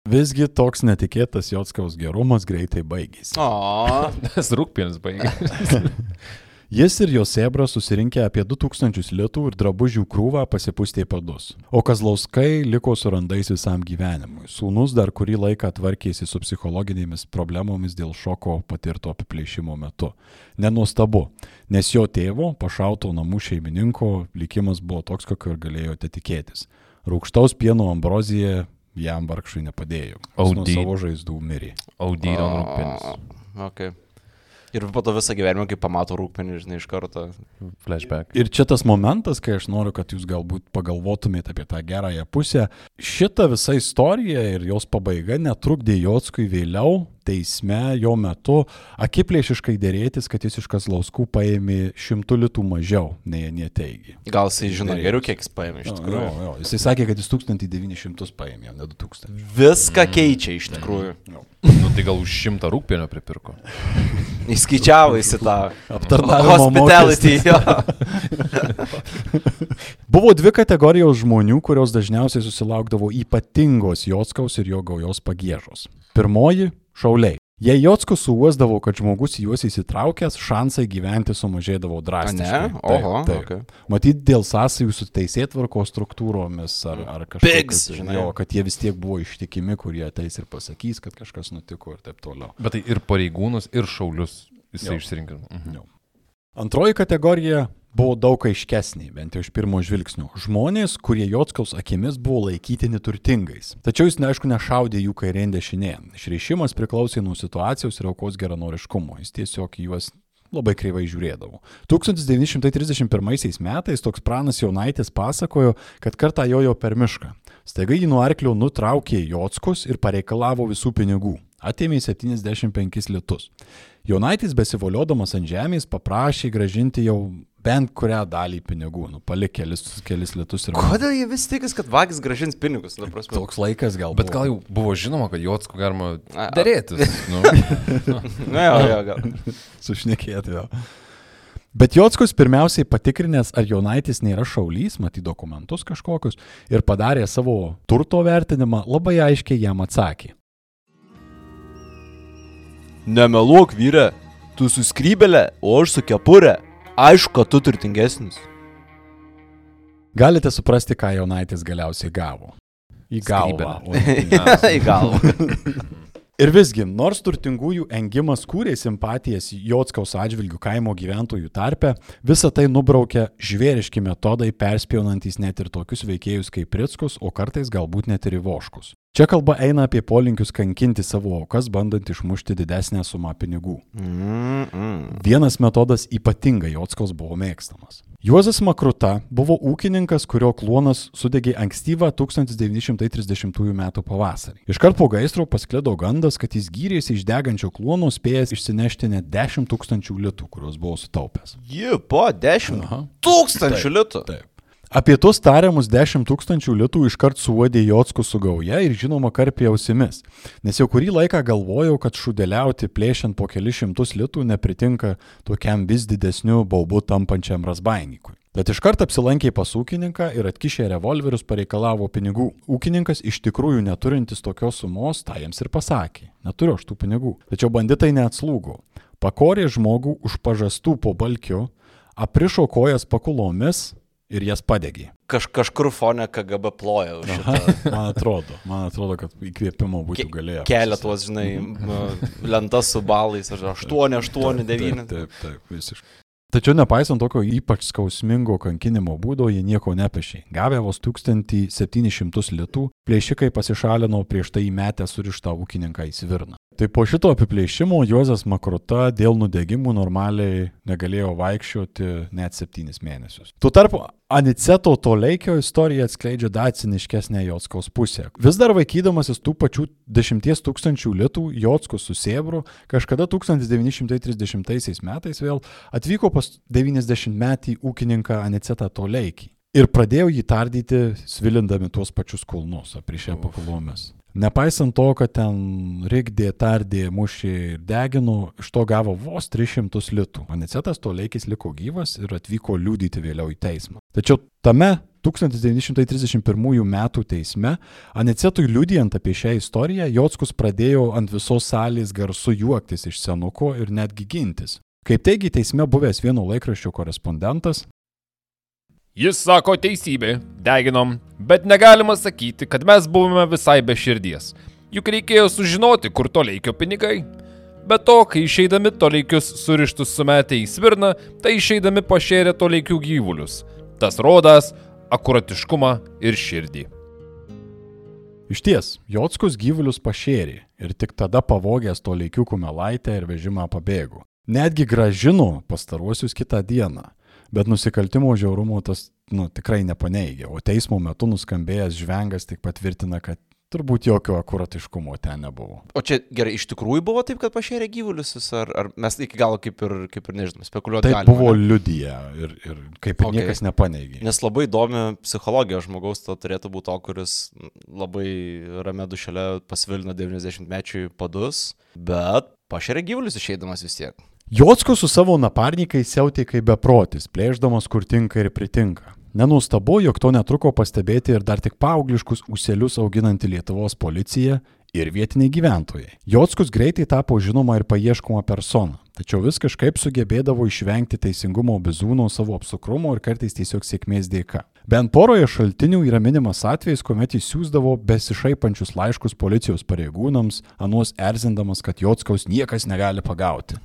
Visgi toks netikėtas Jotskaus gerumas greitai baigėsi. O, Nes rūkpinis baigė. Jis ir jo sebra susirinkę apie 2000 litų ir drabužių krūvą pasipūstė padus. O Kazlauskai liko su randais visam gyvenimui. Sūnus dar kurį laiką tvarkėsi su psichologinėmis problemomis dėl šoko patirto apiplėšimo metu. Nenuostabu, nes jo tėvo, pašauto namų šeimininko, likimas buvo toks, kokio ir galėjote tikėtis. Rūkštaus pieno ambrozija jam vargšui nepadėjo. Jis nuo Audy. savo žaizdų mirė. Audyro rūkpinis. okay. Ir po to visą gyvenimą, kai pamato rūpinį, žinai, iš karto. Flashback. Ir čia tas momentas, kai aš noriu, kad jūs galbūt pagalvotumėte apie tą gerąją pusę. Šita visa istorija ir jos pabaiga netrukdė Jotskui vėliau teisme jo metu akiplėšiškai dėrėtis, kad jis iš Kazlauskų paėmė šimtų litų mažiau, nei jie teigi. Gal jisai žino Derėtis. geriau, kiek jis paėmė iš tikrųjų. Jo, jo. Jisai sakė, kad jis 1900 paėmė, ne 2000. Viską keičia iš tikrųjų. Nu tai gal už šimtą rūkpienio pripirko. Įskaičiavo į tą Aptarnavimo hospitality. Jo. Buvo dvi kategorijos žmonių, kurios dažniausiai susilaukdavo ypatingos Jotskaus ir jo gaujos pagėžos. Pirmoji - šauliai. Jei Jotskus suuosdavo, kad žmogus į juos įsitraukęs, šansai gyventi sumažėdavo drastiškai. Ne? Oho, okay. Matyt, dėl sąsajų su teisėtvarkos struktūromis ar, ar Pigs, kažkas, žinai. jo, kad jie vis tiek buvo ištikimi, kurie ateis ir pasakys, kad kažkas nutiko ir taip toliau. Bet tai ir pareigūnus, ir šaulius jisai išsirinkė. Mhm. Antroji kategorija buvo daug aiškesnė, bent jau iš pirmo žvilgsnio. Žmonės, kurie Jotskaus akimis buvo laikytini turtingais. Tačiau jis, neaišku, nešaudė jų kairėn dešinėn. Išreišimas priklausė nuo situacijos ir aukos geranoriškumo. Jis tiesiog juos labai kreivai žiūrėdavo. 1931 metais toks pranas Jaunaitis pasakojo, kad kartą jojo per mišką. Staiga jį nuo arklio nutraukė Jotskus ir pareikalavo visų pinigų. Atėmė 75 litus. Jaunaitis besivoliodamas ant žemės paprašė gražinti jau bent kurią dalį pinigų, nu, palik kelis, kelis litus ir... Kodėl jie vis tikis, kad vagis gražins pinigus? Nu, prasme, Toks laikas gal. Bet gal jau buvo žinoma, kad Jotsko galima dėrėtis. Nu. Na, jo, jo, gal. sušnekėti jo. Bet Jotskus pirmiausiai patikrinęs, ar Jonaitis nėra šaulys, maty dokumentus kažkokius, ir padarė savo turto vertinimą, labai aiškiai jam atsakė. Nemeluok, vyre, tu su skrybelė, o aš su kepurė. Aišku, kad tu turtingesnis. Galite suprasti, ką Jonaitis galiausiai gavo. Į galvą. Į galvą. Ir visgi, nors turtingųjų engimas kūrė simpatijas Jotskaus atžvilgių kaimo gyventojų tarpe, visa tai nubraukė žvėriški metodai, perspjaunantys net ir tokius veikėjus kaip Pritskus, o kartais galbūt net ir Ivoškus. Čia kalba eina apie polinkius kankinti savo aukas, bandant išmušti didesnę sumą pinigų. Mm, mm. Vienas metodas ypatingai Jotskaus buvo mėgstamas. Juozas Makruta buvo ūkininkas, kurio kluonas sudegė ankstyvą 1930 m. pavasarį. Iškart po gaisro pasklido gandas, kad jis gyrėsi iš degančio kluono spėjęs išsinešti net 10 tūkstančių litų, kuriuos buvo sutaupęs. Ji, po 10 Aha. tūkstančių litų. Taip. Apie tuos tariamus 10 tūkstančių litų iškart suodė Jotskų su gauja ir žinoma karpė ausimis, nes jau kurį laiką galvojau, kad šudeliauti plėšiant po keli šimtus litų nepritinka tokiam vis didesniu baubu tampančiam rasbainikui. Bet iškart apsilankė pas ūkininką ir atkišę revolverius pareikalavo pinigų. Ūkininkas iš tikrųjų neturintis tokios sumos, tą jiems ir pasakė. Neturiu aš tų pinigų. Tačiau banditai neatslūgo. Pakorė žmogų už pažastų po balkiu, aprišo kojas pakulomis ir jas padegė. Kaž, kažkur fone KGB ploja už šitą. man atrodo, man atrodo, kad įkvėpimo būtų galėję. Kelia tuos, žinai, lentas su balais, ar 8, 8, 9. Taip, taip, taip, visiškai. Tačiau nepaisant tokio ypač skausmingo kankinimo būdo, jie nieko nepešė. Gavę vos 1700 litų, plėšikai pasišalino prieš tai įmetę surištą ūkininką į svirną. Tai po šito apiplėšimo Juozas Makruta dėl nudegimų normaliai negalėjo vaikščioti net 7 mėnesius. Tuo tarpu Aniceto Toleikio istorija atskleidžia dar ciniškesnę Jotskaus pusę. Vis dar vaikydamasis tų pačių 10 tūkstančių litų Jotskus su Sėbru kažkada 1930 metais vėl atvyko pas 90 metį ūkininką Anicetą Toleikį. Ir pradėjo jį tardyti, svilindami tuos pačius kulnus, aprišę pakulomis. Nepaisant to, kad ten rikdė, tardė, mušė ir degino, iš to gavo vos 300 litų. Anicetas Toleikis liko gyvas ir atvyko liūdyti vėliau į teismą. Tačiau tame 1931 m. teisme Anicetui liūdijant apie šią istoriją, Jotskus pradėjo ant visos salės garsu juoktis iš senuko ir netgi gintis. Kaip teigi teisme buvęs vieno laikraščio korespondentas, Jis sako teisybė, deginom, bet negalima sakyti, kad mes buvome visai be širdies. Juk reikėjo sužinoti, kur toleikio pinigai. Be to, kai išeidami toleikius surištus sumetė į svirną, tai išeidami pašėrė toleikių gyvulius. Tas rodas akuratiškumą ir širdį. Iš ties, Jotskus gyvulius pašėrė ir tik tada pavogęs to leikių kumelaitę ir vežimą pabėgo. Netgi gražino pastaruosius kitą dieną, bet nusikaltimo žiaurumo tas nu, tikrai nepaneigė, o teismo metu nuskambėjęs žvengas tik patvirtina, kad turbūt jokio akuratiškumo ten nebuvo. O čia gerai, iš tikrųjų buvo taip, kad pašėrė gyvulius, ar, ar mes iki galo kaip ir, kaip ir nežinome, spekuliuoti. Tai buvo liudija ir, ir kaip ir Okay. niekas nepaneigė. Nes labai įdomi psichologija žmogaus, to turėtų būti to, kuris labai ramia dušelė pasvilino 90-mečiui padus, bet pašėrė gyvulius išeidamas vis tiek. Jotskus su savo naparnikais siautė kaip beprotis, plėždamas kur tinka ir pritinka. Nenustabu, jog to netruko pastebėti ir dar tik paaugliškus uselius auginanti Lietuvos policija ir vietiniai gyventojai. Jotskus greitai tapo žinoma ir paieškoma persona, tačiau vis kažkaip sugebėdavo išvengti teisingumo bizūno savo apsukrumo ir kartais tiesiog sėkmės dėka. Bent poroje šaltinių yra minimas atvejis, kuomet jis siūsdavo besišaipančius laiškus policijos pareigūnams, anuos erzindamas, kad Jotskaus niekas negali pagauti.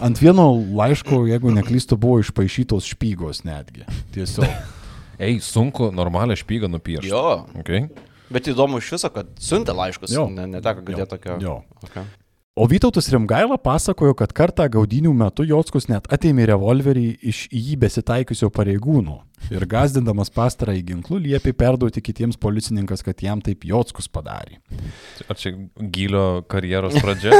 Ant vieno laiško, jeigu neklystu, buvo išpašytos špygos netgi. Tiesiog. Ei, sunku normalią špygą nupiešti. Jo. Okay. Bet įdomu iš viso, kad siuntė laiškus. Jo. Ne, neteko girdėti tokio. Jo. Okay. O Vytautas Rimgaila pasakojo, kad kartą gaudinių metu Jockus net atėmė revolverį iš į jį besitaikiusio pareigūno ir gazdindamas pastarąjį ginklų liepė perduoti kitiems policininkas, kad jam taip Jockus padarė. Ar čia gilio karjeros pradžia?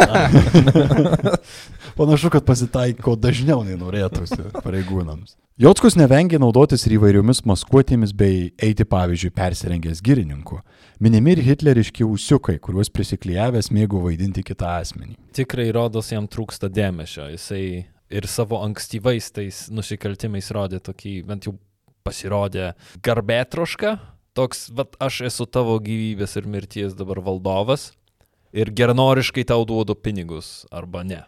Panašu, kad pasitaiko dažniau nei norėtųsi pareigūnams. Jockus nevengė naudotis ir įvairiomis maskuotėmis bei eiti, pavyzdžiui, persirengęs girininku. Minimi ir hitleriški ūsiukai, kuriuos prisiklijavęs mėgo vaidinti kitą asmenį. Tikrai rodos jam trūksta dėmesio. Jisai ir savo ankstyvais tais nusikaltimais rodė tokį, bent jau pasirodė garbėtrošką. Toks, bet aš esu tavo gyvybės ir mirties dabar valdovas ir geranoriškai tau duodu pinigus arba ne.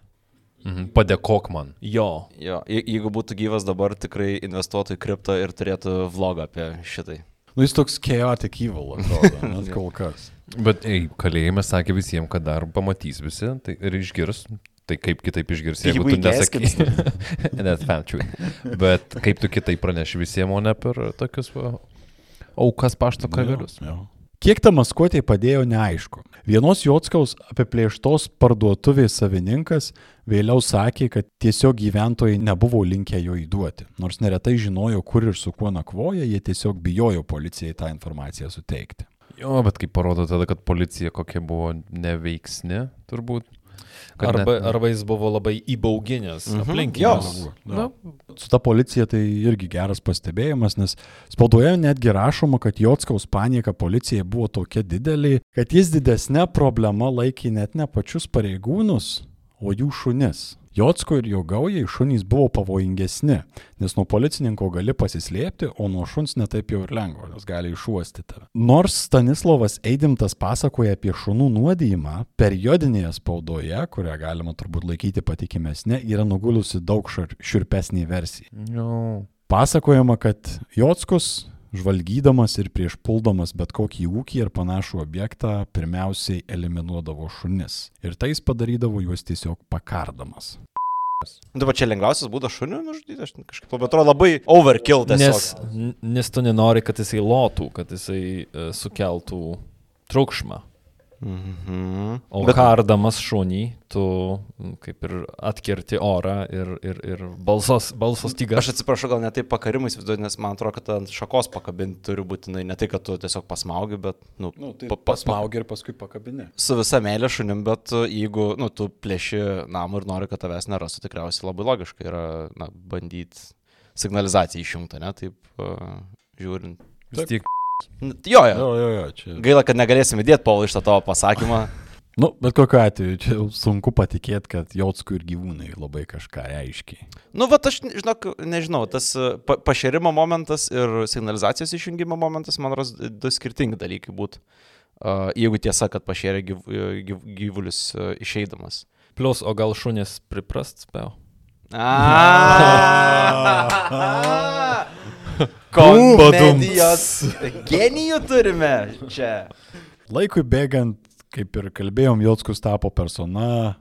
Mhm, Padėkok man. Jo. Jo, je- jeigu būtų gyvas dabar, tikrai investuotų į kriptą ir turėtų vlogą apie šitai. Nu, jis toks chaotic evil, atrodo, net kol kas. Bet, ei, kalėjime sakė visiems, kad dar pamatys visi tai ir išgirs. Tai kaip kitaip išgirs, jeigu, tu nesakai. įgeskins, Net fančiui. Bet kaip tu kitaip praneši visiems, o ne per tokius aukas pašto kavelius. Jo, jo. Kiek ta maskuotė padėjo, neaišku. Vienos Jotskaus apiplėštos parduotuvės savininkas vėliau sakė, kad tiesiog gyventojai nebuvo linkę jo įduoti. Nors neretai žinojo, kur ir su kuo nakvoja, jie tiesiog bijojo policijai tą informaciją suteikti. Jo, bet kaip parodo tada, kad policija kokia buvo neveiksni, turbūt. Arba, net- arba jis buvo labai įbauginęs Mhm. aplinkinius. Jo. Na, Su ta policija tai irgi geras pastebėjimas, nes spaudoje netgi rašoma, kad Jotskaus panieka policijai buvo tokia didelė, kad jis didesnė problema laikė net ne pačius pareigūnus, o jų šunis. Jotsko ir jo gaujai šunys buvo pavojingesni, nes nuo policininko gali pasislėpti, o nuo šuns netaip jau ir lengva, nes gali išuosti tave. Nors Stanislavas Eidimtas pasakoja apie šunų nuodijimą, periodinėje spaudoje, kurią galima turbūt laikyti patikimesnė, yra nugulusi daug šar- šiurpesnė versija. jo. Pasakojama, kad Jotskus, žvalgydamas ir prieš puldamas bet kokį ūkį ir panašų objektą, pirmiausiai eliminuodavo šunis. Ir tai jis padarydavo juos tiesiog pakardamas. Nu, Dabar čia lengviausias būdas šunių nužudyti, aš kažkaip labai atrodo labai overkill tiesiog. Nes, nes tu nenori, kad jisai lotų, kad jisai uh, sukeltų triukšmą. Mhm. O Bet- kardamas šunį, tu kaip ir atkirti orą ir, ir, ir balsos, balsos tyga. Aš atsiprašau, gal ne taip pakarimais viduoti, nes man atrodo, kad ant šakos pakabinti turi būtinai ne tai, kad tu tiesiog pasmaugi, bet, nu, tai pa- pa- pa- ir paskui pakabinė. su visa meilė šunim, bet uh, jeigu, nu, tu plėši namą ir nori, kad tavęs nerastų, tikriausiai labai logiška yra, na, bandyti signalizaciją išjungti, ne, taip uh, žiūrint. Vis tiek. N- Jo, jo. Jo, jo, jo, čia. Gaila, kad negalėsim įdėti Paulo iš to tavo pasakymą. Nu, bet kokiu atveju, čia sunku patikėti, kad Jotskų ir gyvūnai labai kažką reiškia. Nu, va, aš, žinok, nežinau, tas uh, pa pašerimo momentas ir signalizacijos išjungimo momentas, man rodos, du skirtingi dalykai būtų. Uh, jeigu tiesa, kad pašėrė gyv, gyv, gyvulius uh, išeidamas. Plus, o gal šunis priprast spėjo? Komedijos genijų turime čia. Laikui bėgant, kaip ir kalbėjom, Jotskus tapo persona,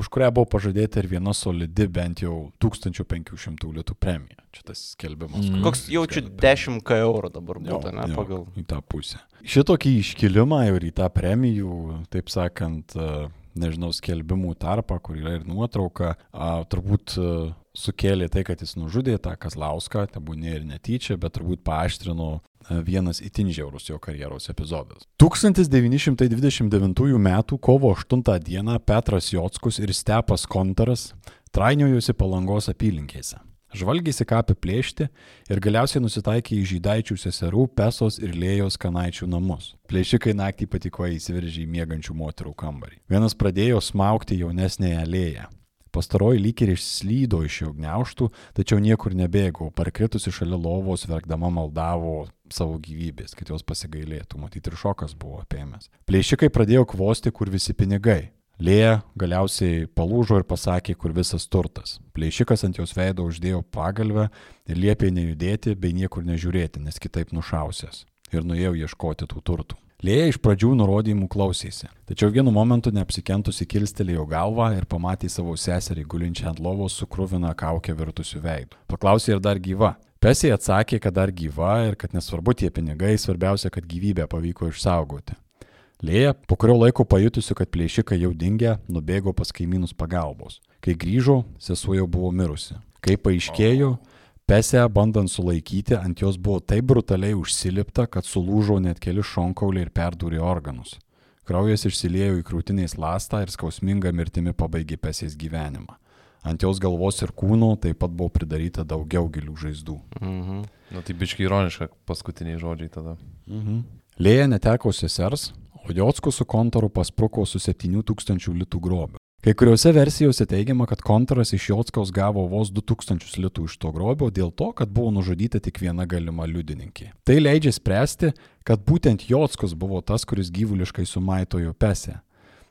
už kurią buvo pažadėta ir viena solidi bent jau 1500 litų premija. Čia tas skelbimas. Mm. Koks jaučiu skelbia. 10k eurų dabar Jo, būtų, ne, jo, pagal. Į tą pusę. Šitokį iškilimą ir į tą premijų, taip sakant, a, nežinau, skelbimų tarpą, kur yra ir nuotrauka, a, turbūt a, sukėlė tai, kad jis nužudė tą Kazlauską, tebūnė ir netyčia, bet turbūt paaštrino a, vienas itin žiaurus jo karjeros epizodas. 1929 m. kovo 8 d. Petras Jotskus ir Stepas Kontaras trainiojosi palangos apylinkėse. Žvalgėsi ką apiplėšti ir galiausiai nusitaikė į žydaičių seserų Pesos ir Lėjos kanaičių namus. Plėšikai naktį patiko įsiveržė į mėgančių moterų kambarį. Vienas pradėjo smaukti jaunesnėje lėje. Pastaroji lyg ir išslydo iš jo gniauštų, tačiau niekur nebėgo, parkritusi šalia lovos verkdama maldavo savo gyvybės, kad jos pasigailėtų, matyti ir šokas buvo apėmęs. Plėšikai pradėjo kvosti, kur visi pinigai. Lėja galiausiai palūžo ir pasakė, kur visas turtas. Plėšikas ant jos veido uždėjo pagalbę ir liepė nejudėti bei niekur nežiūrėti, nes kitaip nušausės. Ir nuėjau ieškoti tų turtų. Lėja iš pradžių nurodymų klausėsi, tačiau vienu momentu neapsikentusi kilstelėjo galvą ir pamatė savo seserį gulinčią ant lovos su krūvina kaukė virtusiu veidu. Paklausė ir dar gyva. Pesė atsakė, kad dar gyva ir kad nesvarbu tie pinigai, svarbiausia, kad gyvybę pavyko išsaugoti. Lėja, po kurio laiko pajutusi, kad plėšikai jau dingė, nubėgo pas kaimynus pagalbos. Kai grįžo, sesuo jau buvo mirusi. Kai paaiškėjo, Pesė, bandant sulaikyti, ant jos buvo taip brutaliai užsilipta, kad sulūžo net keli šonkauliai ir perdūrė organus. Kraujas išsiliejo į krūtinės lastą ir skausminga mirtimi pabaigė Pesės gyvenimą. Ant jos galvos ir kūno taip pat buvo pridaryta daugiau gilių žaizdų. Mhm. Nu, tai biškai ironiška paskutiniai žodžiai tada. Mhm. Lėja neteko sesers, o Jotsko su kontoru paspruko su 7000 litų grobiu. Kai kuriuose versijose teigiama, kad kontoras iš Jotskaus gavo vos 2000 litų iš to grobio dėl to, kad buvo nužudyta tik viena galima liudininkė. Tai leidžia spręsti, kad būtent Jotskus buvo tas, kuris gyvuliškai sumaitojo pesę.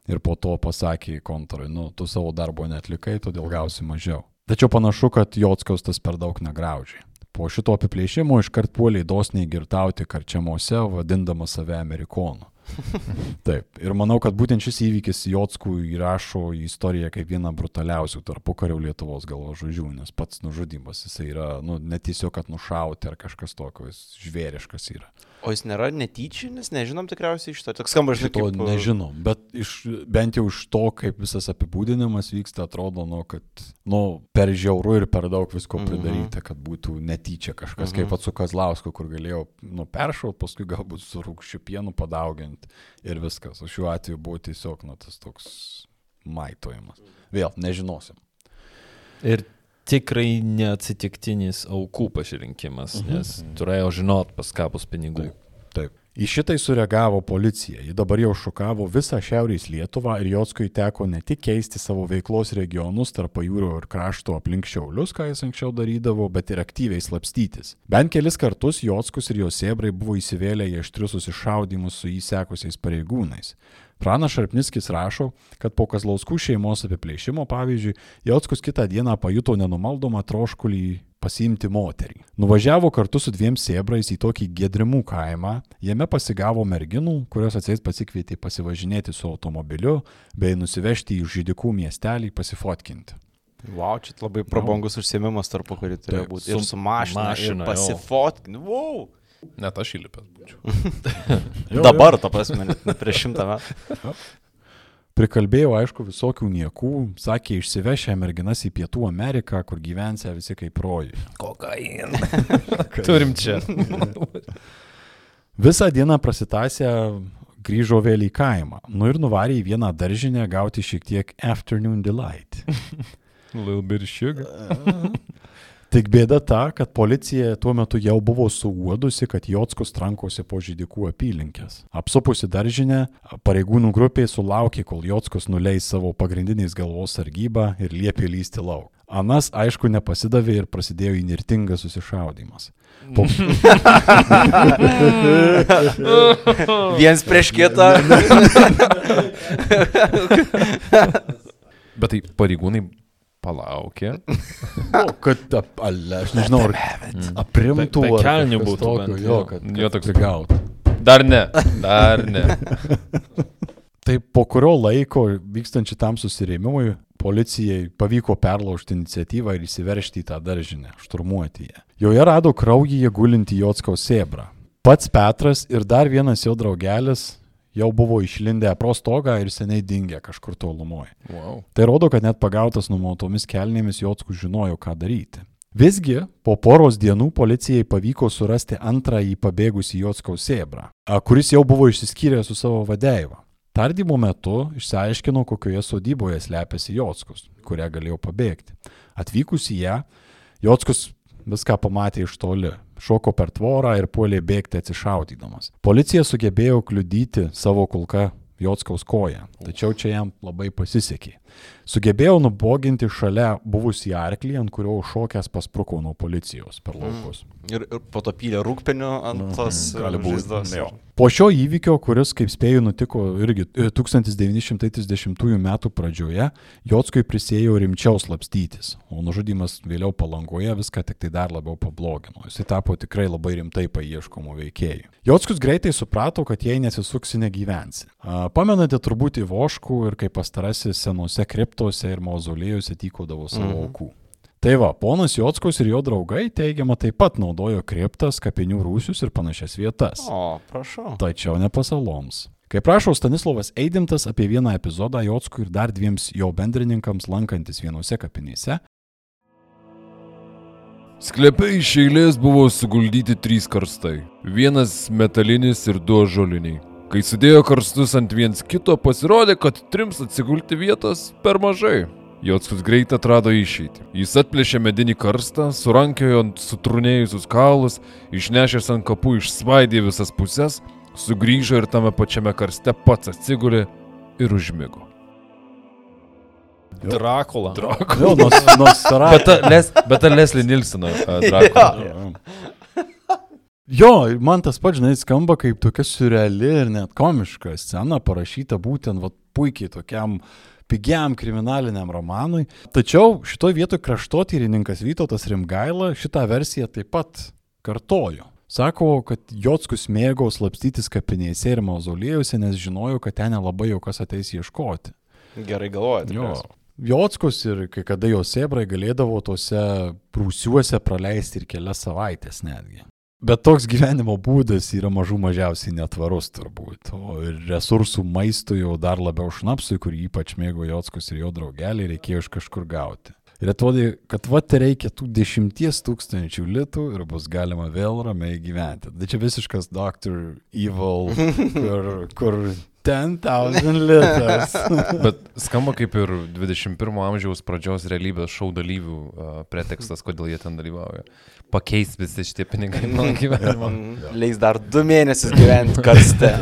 Ir po to pasakė kontorui, nu, tu savo darbo netlikai, todėl gausi mažiau. Tačiau panašu, kad Jotskaus tas per daug negraužiai. Po šito apiplėšimo iškart puoliai dosniai girtauti karčiamuose, vadindamas save amerikonu. Taip, ir manau, kad būtent šis įvykis Jotskų įrašo į istoriją kaip vieną brutaliausių tarpukario Lietuvos galvo žodžių, nes pats nužudymas jisai yra, nu, ne tiesiog, kad nušauti ar kažkas tokio, jis žvėriškas yra. O jis nėra netyčinis, nežinom tikriausiai iš to. Toks skamba, žinai, Šito kaip... nežinom, bet iš, bent jau iš to, kaip visas apibūdinimas vyksta, atrodo, nu, kad, nu, per žiauru ir per daug visko Mhm. pridaryta, kad būtų netyčia kažkas, kaip Mhm. pats su Kazlausku, kur galėjau, nu, peršaut, paskui galbūt su rūkščiu pienu padauginti ir viskas. O šiuo atveju buvo tiesiog, nu, tas toks maitojimas. Vėl, nežinosim. Ir tikrai neatsitiktinis aukų pasirinkimas, Mhm. nes turėjo žinot, pas ką bus pinigų. Taip. Į šitai sureagavo policija. Ji dabar jau šokavo visą Šiaurės Lietuvą ir Jotskui teko ne tik keisti savo veiklos regionus tarp pajūrio ir krašto aplink Šiaulius, ką jis anksčiau darydavo, bet ir aktyviai slapstytis. Bent kelis kartus Jotskus ir jo sėbrai buvo įsivėlę į aštrius susišaudimus su įsekusiais pareigūnais. Pranas Šarpniskis rašo, kad po Kazlauskų šeimos apiplėšimo, pavyzdžiui, Jotskus kitą dieną pajuto nenumaldomą troškulį pasiimti moterį. Nuvažiavo kartu su dviem sėbrais į tokį gedrimų kaimą, jame pasigavo merginų, kurios atseit pasikvietė pasivažinėti su automobiliu bei nusivežti į žydikų miestelį pasifotkinti. Wow, čia labai prabangus užsiemimas tarpu, kurį turėjo būti. Ir su su mašina, mašina, ir pasifotkinti. Wow. Net aš įlipęs būčiau. Dabar, ta prasme, prieš šimtą metų. Prikalbėjau, aišku, visokių niekų, sakė, išsivešę merginas į Pietų Ameriką, kur gyvensė visi kaip rojai. Kokain. Turim čia. Visą dieną prasitasę grįžo vėl į kaimą. Nu ir nuvarė į vieną daržinę gauti šiek tiek afternoon delight. Little bit sugar. Tik bėda ta, kad policija tuo metu jau buvo suuodusi, kad Jotskus trankosi po žydikų apylinkės. Apsupusi daržinę, pareigūnų grupė sulaukė, kol Jotskus nuleis savo pagrindiniais galvos sargybą ir liepė lysti lauk. Anas, aišku, nepasidavė ir prasidėjo įnirtingas susišaudimas. Po, Viens prieš kitą. Bet tai pareigūnai palaukė. o, kad, ap, ale, aš nežinau, ar aprimtų. Ar kelnių būtų tokio, bent, jo, kad, Jo, toks- gautų. Dar ne. Dar ne. Tai po kurio laiko vykstant šitam susirėmimui policijai pavyko perlaužti iniciatyvą ir įsiveršti į tą daržinę, šturmuoti ją. Joje rado kraują gulinti Jotskaus sėbrą. Pats Petras ir dar vienas jo draugelis jau buvo išlindę pro stogą ir seniai dingę kažkur tolumoje. Wow. Tai rodo, kad net pagautas numautomis kelnėmis Jotskus žinojo, ką daryti. Visgi, po poros dienų policijai pavyko surasti antrąjį pabėgusį Jotskaus sėbrą, kuris jau buvo išsiskyręs su savo vadeiva. Tardymo metu išsiaiškino, kokioje sodyboje slepiasi Jotskus, kurią galėjo pabėgti. Atvykus į ją, Jotskus viską pamatė iš toli, šoko per tvorą ir puolė bėgti atsišaudydamas. Policija sugebėjo kliudyti savo kulką Jotskaus koją, tačiau čia jam labai pasisekė. Sugebėjau nuboginti šalia buvusį arklį, ant kurio šokęs paspruko nuo policijos per laukus. Ir, ir po to pylė rūkpenių ant tos Gali būti. žaizdos. Po šio įvykio, kuris, kaip spėjau, nutiko irgi e, 1930 m. pradžioje, Jotskui prisėjo rimčiau slapstytis, o nužudimas vėliau palangoje viską tik tai dar labiau pablogino. Jis tapo tikrai labai rimtai paieškomų veikėjų. Jotskus greitai suprato, kad jei nesisuksi, negyvensi. Pamenate turbūt į Voškų ir kaip pastarasis senose kriptose ir mauzolėjuose tykodavo savo Mhm. aukų. Tai va, ponas Jotskus ir jo draugai teigiama taip pat naudojo kriptas, kapinių rūsius ir panašias vietas. O, prašau. Tačiau ne pasaloms. Kaip prašo Stanislavas Eidimtas apie vieną epizodą Jotskui ir dar dviems jo bendrininkams lankantis vienose kapinėse, Sklepiai iš eilės buvo suguldyti trys karstai. Vienas metalinis ir du žoliniai. Kai sudėjo karstus ant viens kito, pasirodė, kad trims atsigulti vietos per mažai. Jotskus greit atrado išeitį. Jis atplėšė medinį karstą, surankiojo ant sutrunėjusius kaulus, išnešęs ant kapų išsvaidė visas puses, sugrįžo ir tame pačiame karste pats atsigulė ir užmigo. Drakula. Vėl nors, nors Bet ta, Les, bet ta Leslie Nilsona uh, Dracula. Jo, man tas pats, žinai, skamba kaip tokia surreali ir net komiška scena, parašyta būtent vat, puikiai tokiam pigiam kriminaliniam romanui. Tačiau šitoje vietoje kraštotyrininkas Vytautas Rimgaila šitą versiją taip pat kartojo. Sako, kad Jotskus mėgau slapstytis kapinėse ir mauzolėjuose, nes žinojo, kad ten nelabai jau kas ateis ieškoti. Gerai galvojate. Jo. Jotskus ir kai kada jo sebrai galėdavo tose prūsiuose praleisti ir kelias savaitės netgi. Bet toks gyvenimo būdas yra mažų mažiausiai netvarus turbūt. O resursų maistui jau dar labiau šnapsui, kurį ypač mėgo Jotskus ir jo draugeliai, reikėjo iš kažkur gauti. Ir atrodė, kad va te reikia tų dešimties tūkstančių litų ir bus galima vėl ramiai gyventi. Tai čia visiškas Dr. Evil, kur, kur 10,000 litas. Bet skamba kaip ir 21 amžiaus pradžios realybės šou dalyvių uh, pretekstas, kodėl jie ten dalyvauja. Pakeis visi šitie pinigai mano gyvenimą. Leis dar du mėnesius gyventi karste.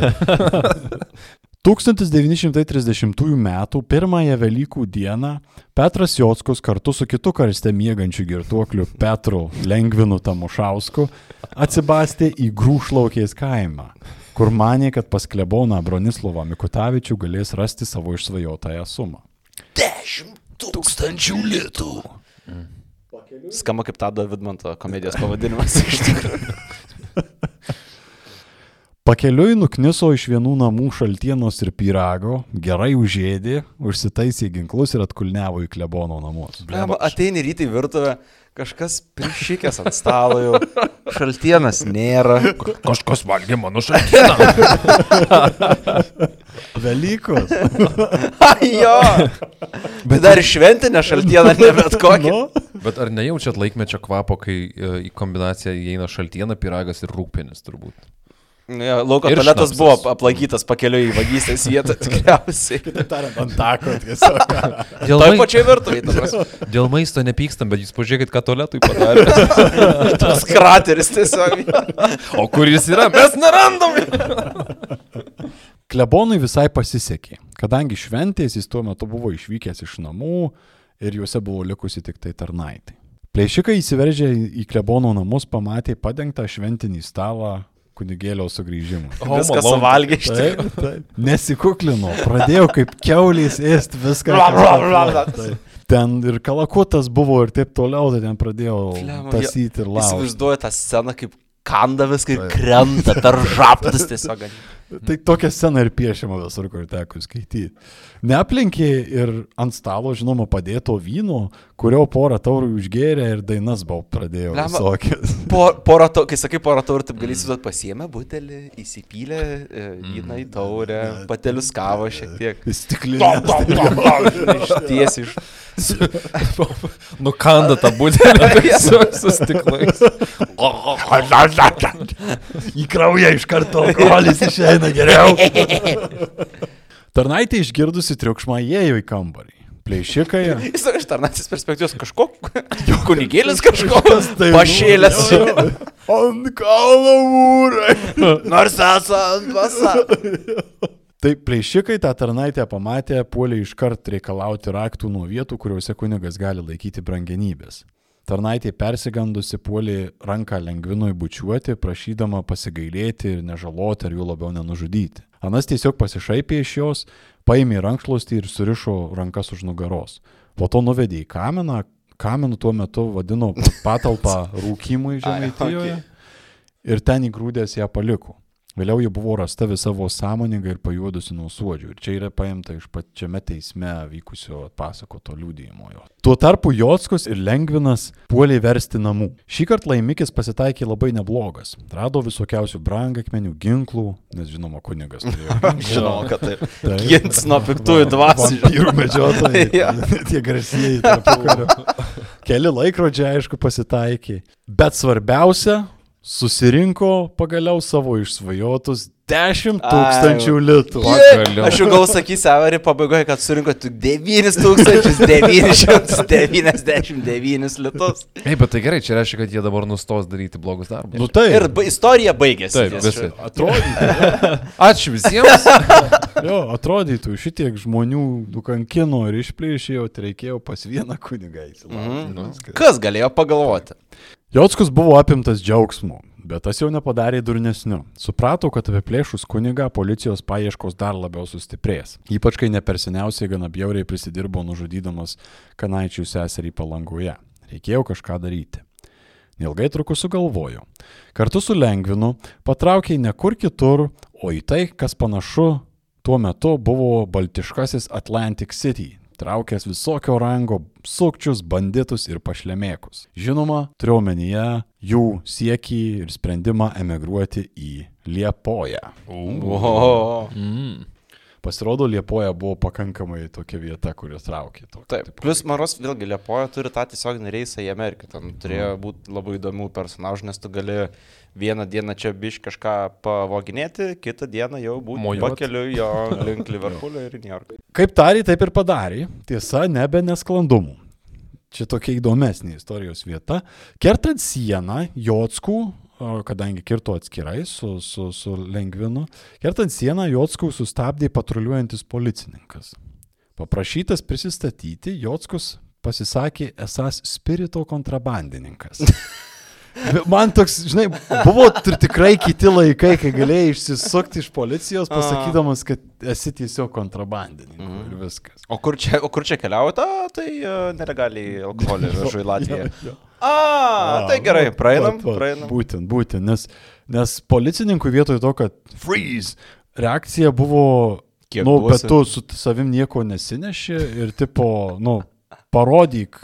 1930 m. pirmąją Velykų dieną Petras Jotskus kartu su kitu karste mėgančiu girtuokliu Petru Lengvinu Tamušausku atsibastė į Grūšlaukės kaimą, kur manė, kad pas kleboną Bronislovą Mikutavičių galės rasti savo išsvajotąją sumą. Tūkstančių litų. Skamba kaip Tado Vidmanto komedijos pavadinimas iš tikrųjų. Pakeliui nukniso iš vienų namų šaltienos ir pyrago, gerai užėdė, užsitaisė ginklus ir atkulnevo į klebono namus. Bleba, ateini ryte į virtuvę, kažkas prišykęs ant stalo jau, šaltienas nėra. Kažkas valgė mano šaltieną. Velykos. Ai jo. Bet dar šventinė šaltiena, ne bet kokia. Nu, Bet ar nejaučiat laikmečio kvapo, kai uh, į kombinaciją įeina šaltiena, piragas ir rūkpienis turbūt? Ja, lauko Ir tualetas šnapsas. buvo aplankytas pakeliui į vagystės vietą tikriausiai. kitaip tariant, ant tako tiesiog. Dėl, mai... pačioj virtuvėje. Dėl maisto nepykstam, bet jūs pažiūrėkit, ką tualetui padarė. Tas krateris tiesiog. o kur jis yra? Mes nerandam. Klebonui visai pasisekė, kadangi šventės jis tuo metu buvo išvykęs iš namų ir juose buvo likusi tik tai tarnaitai. Plėšikai įsiveržę į klebono namus pamatė padengtą šventinį stalą kunigėlio sugrįžimui. Viską suvalgė iš tikrųjų. Taip, taip. Nesikuklino, pradėjau kaip keulys ėsti viską. Bla, bla, bla, bla. Taip. Ten ir kalakutas buvo ir taip toliau, tai ten pradėjau Flema, tasyti ir laukti. Įsivaizduoju tą sceną, kaip kanda viską ir krenta per žaptus tiesiog. Tai tokia scena ir piešiama visur, kur teko skaityti. Neaplinkė ir ant stalo, žinoma, padėto vyno, kurio porą taurų užgėrė ir dainas buvo pradėjo visokias. Po, porą to, kai sakai porą taurų, taip gali įsivaizduoti, pasiemė butelį, įsipylė e, vyną į taurę, patelius kavo šiek tiek. Stiklinė. Išties iš... Nukanda tą butelį su, su stiklais. Į kraują iš karto alkoholis išeina geriau. Tarnaitė išgirdusi triukšmą įėjo į kambarį. Plėšikai. Jis iš tarnatis perspektyvos kažko, kunigėlis kažkoks, Tai pašėlęs. Ant kalno mūrai. Nors esant vasą. Tai plėšikai tą tarnaitę pamatė, puolė iškart reikalauti raktų nuo vietų, kuriuose kunigas gali laikyti brangenybės. Tarnaitė persigandusi puolė ranką lengvinui bučiuoti, prašydama pasigailėti ir nežaloti ar jų labiau nenužudyti. Anas tiesiog pasišaipė iš jos, paėmė rankšluostį ir surišo rankas už nugaros. Po to nuvedė į kaminą, kaminų tuo metu vadino patalpą rūkymui žemaitijoje ir ten įgrūdęs ją paliko. Vėliau ji buvo rasta visa savo sąmoninga ir pajuodusi nuo suodžių. Ir čia yra paimta iš pačiame teisme vykusio pasakoto liūdėjimo jo. Tuo tarpu Jotskus ir Lengvinas puoliai versti namų. Šį kartą laimikis pasitaikė labai neblogas. Rado visokiausių brangakmenių, ginklų, nes žinoma, kunigas. Žinau, kad taip. Taip. Gins nuo piktųjų dvasių. Vampyrų medžiotojai. Jo. Tie garsieji. Keli laikrodžiai, aišku, pasitaikė. Bet svarbiausia, susirinko pagaliau savo išsvajotus 10 tūkstančių litų. Pagaliau. Aš jau gal sakysiu, Avari pabaigoje, kad surinko tik 9999 litus. Ei, bet tai gerai, čia reiškia, kad jie dabar nustos daryti blogus darbus. Nu tai. Ir ba- istorija baigėsi. Taip, visi. Atrodytų, Ačiū visiems. jo, atrodytų, šitiek žmonių nukankino ir išplėšėjo, tai reikėjo pas vieną kunigą įsilaukti. Mhm. Kas galėjo pagalvoti? Jotskus buvo apimtas džiaugsmu, bet tas jau nepadarė durnesniu. Suprato, kad apiplėšus kunigą policijos paieškos dar labiau sustiprės. Ypač kai ne per seniausiai gana bjauriai prisidirbo nužudydamas kanaičių seserį palangoje. Reikėjo kažką daryti. Neilgai trukus sugalvojo. Kartu su Lengvinu patraukė ne kur kitur, o į tai, kas panašu tuo metu buvo baltiškasis Atlantic City, traukęs visokio rango sukčius, banditus ir pašlemėkus. Žinoma, turiu omenyje jų siekį ir sprendimą emigruoti į Liepoją. O, Mm. Pasirodo, Liepoja buvo pakankamai tokia vieta, kurios traukė. Tokio Taip. tipo. Plus Maros vėlgi Liepoja turi tą tiesioginį reisą į Ameriką. Ten turėjo būti labai įdomių personažų, nes tu gali vieną dieną čia biš kažką pavoginėti, kitą dieną jau būti pakeliu jo link Liverpoolio ir New Yorko. Kaip tarė, taip ir padarė. Tiesa, nebe nesklandumų. Čia tokia įdomesnė istorijos vieta. Kertant sieną, Jotskų, kadangi kirto atskirai su, su, su Lengvinu, kertant sieną Jotskų sustabdė patruliuojantis policininkas. Paprašytas prisistatyti, Jotskus pasisakė esas spirito kontrabandininkas. Man toks, žinai, buvo ir tikrai kiti laikai, kai galėjai išsisukti iš policijos, pasakydamas, kad esi tiesiog kontrabandininkas mm. ir viskas. O kur čia, o kur čia keliaujate? Tai uh, nelegaliai alkoholį vežu į Latviją. Jo, jo. A, tai gerai, praeinam, vat, vat. praeinam. Būtent, būtent, nes, nes policininkų vietoj to, kad freeze, reakcija buvo, Kiek nu, duosi? bet tu su savim nieko nesineši ir tipo, nu, parodyk,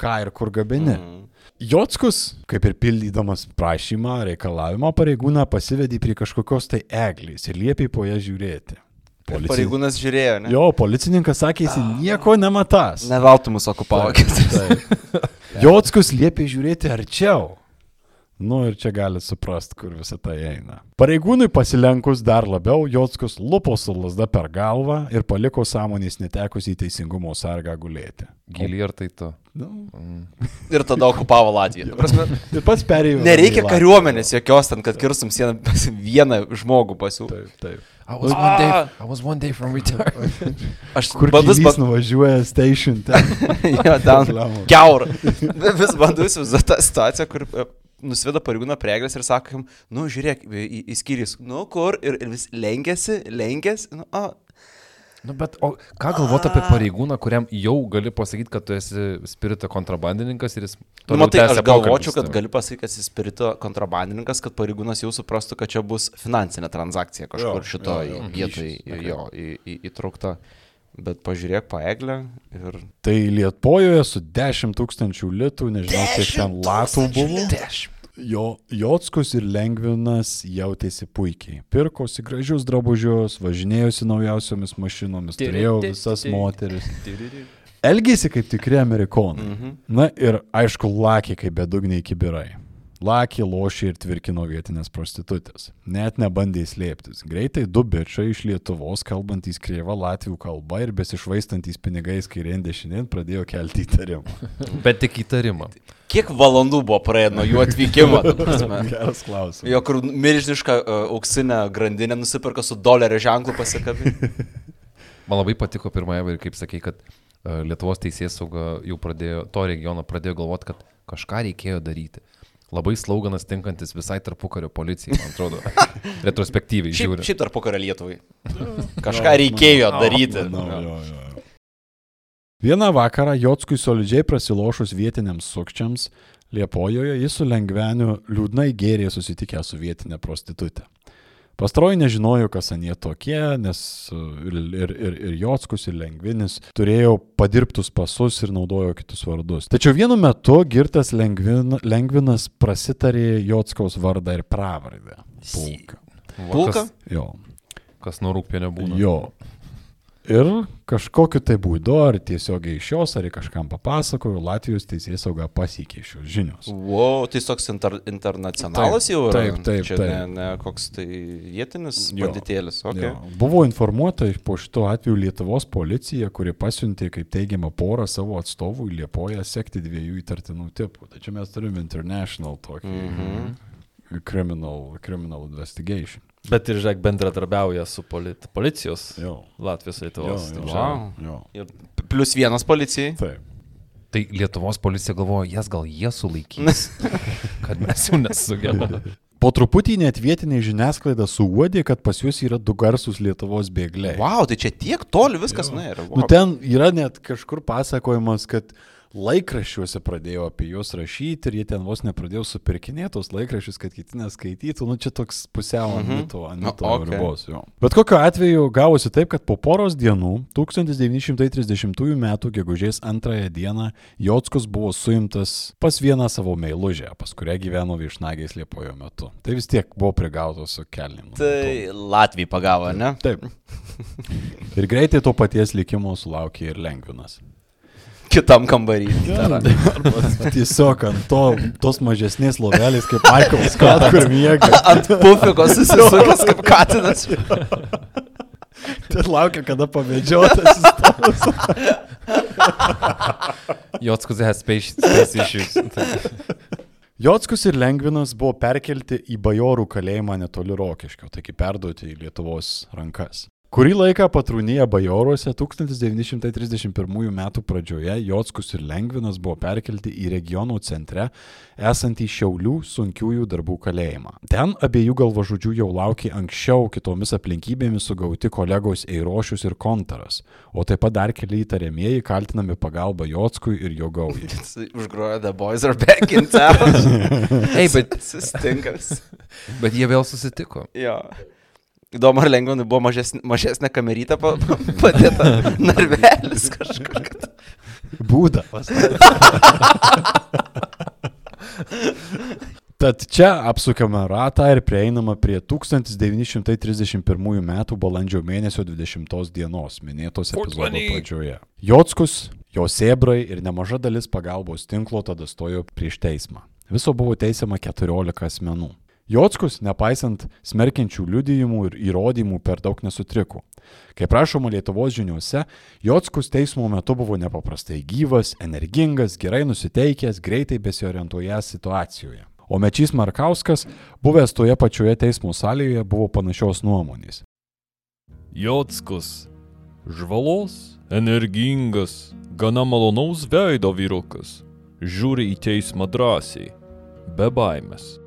ką ir kur gabini. Mm. Jotskus, kaip ir pildydamas prašymą, reikalavimą pareigūną pasivedė prie kažkokios tai eglės ir liepė po ją žiūrėti. Polici- Pareigūnas žiūrėjo, ne? Jo, policininkas sakė, jis nieko nematas. Ne veltui mūsų okupavo. Taip. Jotskus liepė žiūrėti arčiau. Nu ir čia gali suprast, kur visą tai eina. Pareigūnui pasilenkus dar labiau, Jotskus lupo su lasda per galvą ir paliko sąmonės netekus į teisingumo sargą gulėti. Giliai ar tai tu? Nu, Ir tada okupavo Latviją. Prasme, ir pats perėjo. nereikia kariuomenės jokios ten, kad kirstum sieną vieną žmogų pasiūlyti. Taip, taip. I was one day, I was one day from retirement. Aš Kur vis vis nuvažiuoja station ten. jo, ten keurą. Vis bandau įsivaizduoti tą situaciją, kur e, nusiveda pareigūną prie eglės ir sako jam, nu žiūrėk, į, į skyrius, nu kur, ir, ir vis lenkiasi, lenkiasi, nu, a, Nu, bet o ką galvoti apie pareigūną, kuriam jau gali pasakyti, kad tu esi spirito kontrabandininkas ir jis... Nu, matai, aš galvočiau, kad gali pasakyti, kad esi spirito kontrabandininkas, kad pareigūnas jau suprastų, kad čia bus finansinė transakcija kažkur Jo, šito jo, jo, vietoj kyšis, jo, į, į, įtraukta. Bet pažiūrėk paeglę ir... Tai Lietuvoje su 10 tūkstančių litų, nežinau, kiek ten latų buvo. Dešimt. Jo, Jotskus ir Lengvinas jautėsi puikiai. Pirkosi gražius drabužius, važinėjosi naujausiomis mašinomis, turėjo visas moteris. Elgėsi kaip tikri amerikonai. Mhm. Na ir aišku, lakė kaip bedugniai kibirai. Lakė, lošė ir tvirkino vietinės prostitutės. Net nebandė slėptis. Greitai du bičiai iš Lietuvos, kalbantys krieva latvių kalba ir besišvaistantys pinigais kairien dešinien, pradėjo kelti įtarimą. Bet tik įtarimą. Kiek valandų buvo praėję nuo jų atvykimo? Geras klausimas. Jo, kur milžinišką uh, auksinę grandinę nusipirka su dolerio ženklu pasikabinti. Man labai patiko pirmąją ir kaip sakai, kad e, Lietuvos teisės sauga jau pradėjo, to regiono pradėjo galvoti, kad kažką reikėjo daryti. Labai slauganas tinkantis visai tarpukario policijai, man atrodo. Retrospektyviai Šiaip, žiūrint. šiaip tarp pokario Lietuvai. Kažką reikėjo daryti. Manau, jo, jo, jo. Vieną vakarą Jotskui solidžiai prasilošus vietiniams sukčiams Liepojoje jis su lengveniu liūdnai gėrė susitikę su vietinė prostitutė. Pastaroji nežinojo, kas anie tokie, nes ir, ir, ir, ir Jotskus, ir Lengvinis turėjo padirbtus pasus ir naudojo kitus vardus. Tačiau vienu metu girtas Lengvin, Lengvinas prasitarė Jotskaus vardą ir pravardę. Pulka. Pulka? Jo. Kas nuo rūpienio būna. Jo. Ir kažkokiu tai būdu, ar tiesiogiai iš jos, ar kažkam papasakojo, Latvijos teisės sauga pasiekė šios žinios. Wow, tai toks inter, internacionalas Taip, jau yra. taip, taip, Čia taip. Ne, ne koks tai vietinis banditėlis. Okay. Jo. Buvo informuota po šito atveju Lietuvos policija, kuri pasiuntė, kaip teigiama, porą savo atstovų į Liepoją sekti dviejų įtartinų tipų. Čia mes turime international tokį mm. -hmm. criminal, criminal investigation. Bet ir žiūrėk bendradarbiauja su polit, policijos Jo. Latvijos Jo, Lietuvos. jo, taip Wow. jo. Ir plus vienas policijai. Taip. Tai Lietuvos policija galvoja, jas gal jie sulaikys, kad mes jau nesugebame. Po truputį net vietiniai žiniasklaida suuodė, kad pas juos yra du garsus Lietuvos bėgliai. Wow, tai čia tiek toli viskas nuėjo. Nu, Wow. ten yra net kažkur pasakojimas, kad laikraščiuose pradėjo apie juos rašyti ir jie ten vos nepradėjo supirkinėti tos laikraščius, kad kiti neskaitytų. Nu, čia toks pusiau ant Mhm. mito, ant Nu, mito okei. ribos. jo. Bet kokiu atveju gavosi taip, kad po poros dienų, 1930 m. gegužės 2 dieną, Jotskus buvo suimtas pas vieną savo meilužę, pas kurią gyveno viešnagės liepojo metu. Tai vis tiek buvo prigautas su kelnim. Tai Latvijai pagavo, ne? Taip. Ir greitai to paties likimo sulaukė ir Lengvinas. Kitam kambarį. Arba tiesiog ant to, tos mažesnės lovelės kaip Aikovas, kad kur miega. Ant pufiko susisukęs kaip katinas. Ten laukia, kada pamedžiotas. Jotskus has space, space issues. Jotskus ir Lengvinas buvo perkelti į bajorų kalėjimą netoli Rokiškio, taigi perduoti į Lietuvos rankas. Kurį laiką patrūnyje bajoruose 1931 m. pradžioje Jotskus ir Lengvinas buvo perkelti į regionų centre esantį Šiaulių sunkiųjų darbų kalėjimą. Ten abiejų galvažudžių jau laukė anksčiau kitomis aplinkybėmis sugauti kolegos Eirošius ir Kontaras, o taip pat dar keli įtariamieji kaltinami pagalba Jotskui ir jo gaujai. Užgrojo The Boys are back in town. Ei, bet, Sustinkas. bet jie vėl susitiko. Jo. Įdomu, ar lengviau buvo mažesnė, mažesnė kamerytė pa, pa, padėta, narvelis kažkur. kad- Būda. Tad čia apsukame ratą ir prieinama prie 1931 m. balandžio mėnesio 20 dienos, minėtos epizodo pradžioje. Jotskus, jo sėbrai ir nemaža dalis pagalbos tinklo tada stojo prieš teismą. Viso buvo teisiama 14 asmenų. Jotskus, nepaisant smerkiančių liudijimų ir įrodymų, per daug nesutriko. Kaip rašoma Lietuvos žiniuose, Jotskus teismo metu buvo nepaprastai gyvas, energingas, gerai nusiteikęs, greitai besiorientuojęs situacijoje. O Mečys Markauskas, buvęs toje pačioje teismo salėje, buvo panašios nuomonės. Jotskus. Žvalos, energingas, gana malonaus veido vyrukas. Žiūri į teismą drąsiai, be baimės.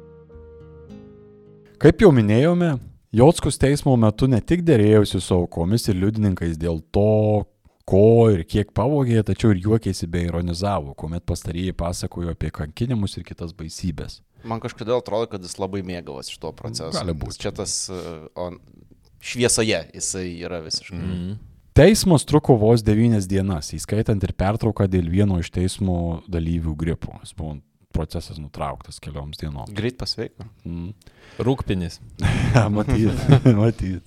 Kaip jau minėjome, Jotskus teismo metu ne tik dėrėjosi su aukomis ir liudininkais dėl to, ko ir kiek pavogė, tačiau ir juokėsi bei ironizavo, kuomet pastarieji pasakojo apie kankinimus ir kitas baisybės. Man kažkodėl atrodo, kad jis labai mėgavosi iš to proceso. Gali būt. Nes Čia tas on, šviesoje jisai yra visiškai. Mm. Mm. Teismas truko vos devynias dienas, įskaitant ir pertrauką dėl vieno iš teismo dalyvių gripo. Jis buvo procesas nutrauktas kelioms dienoms. Greit pasveiko. Mm. Rūkpinis. matyt, matyt.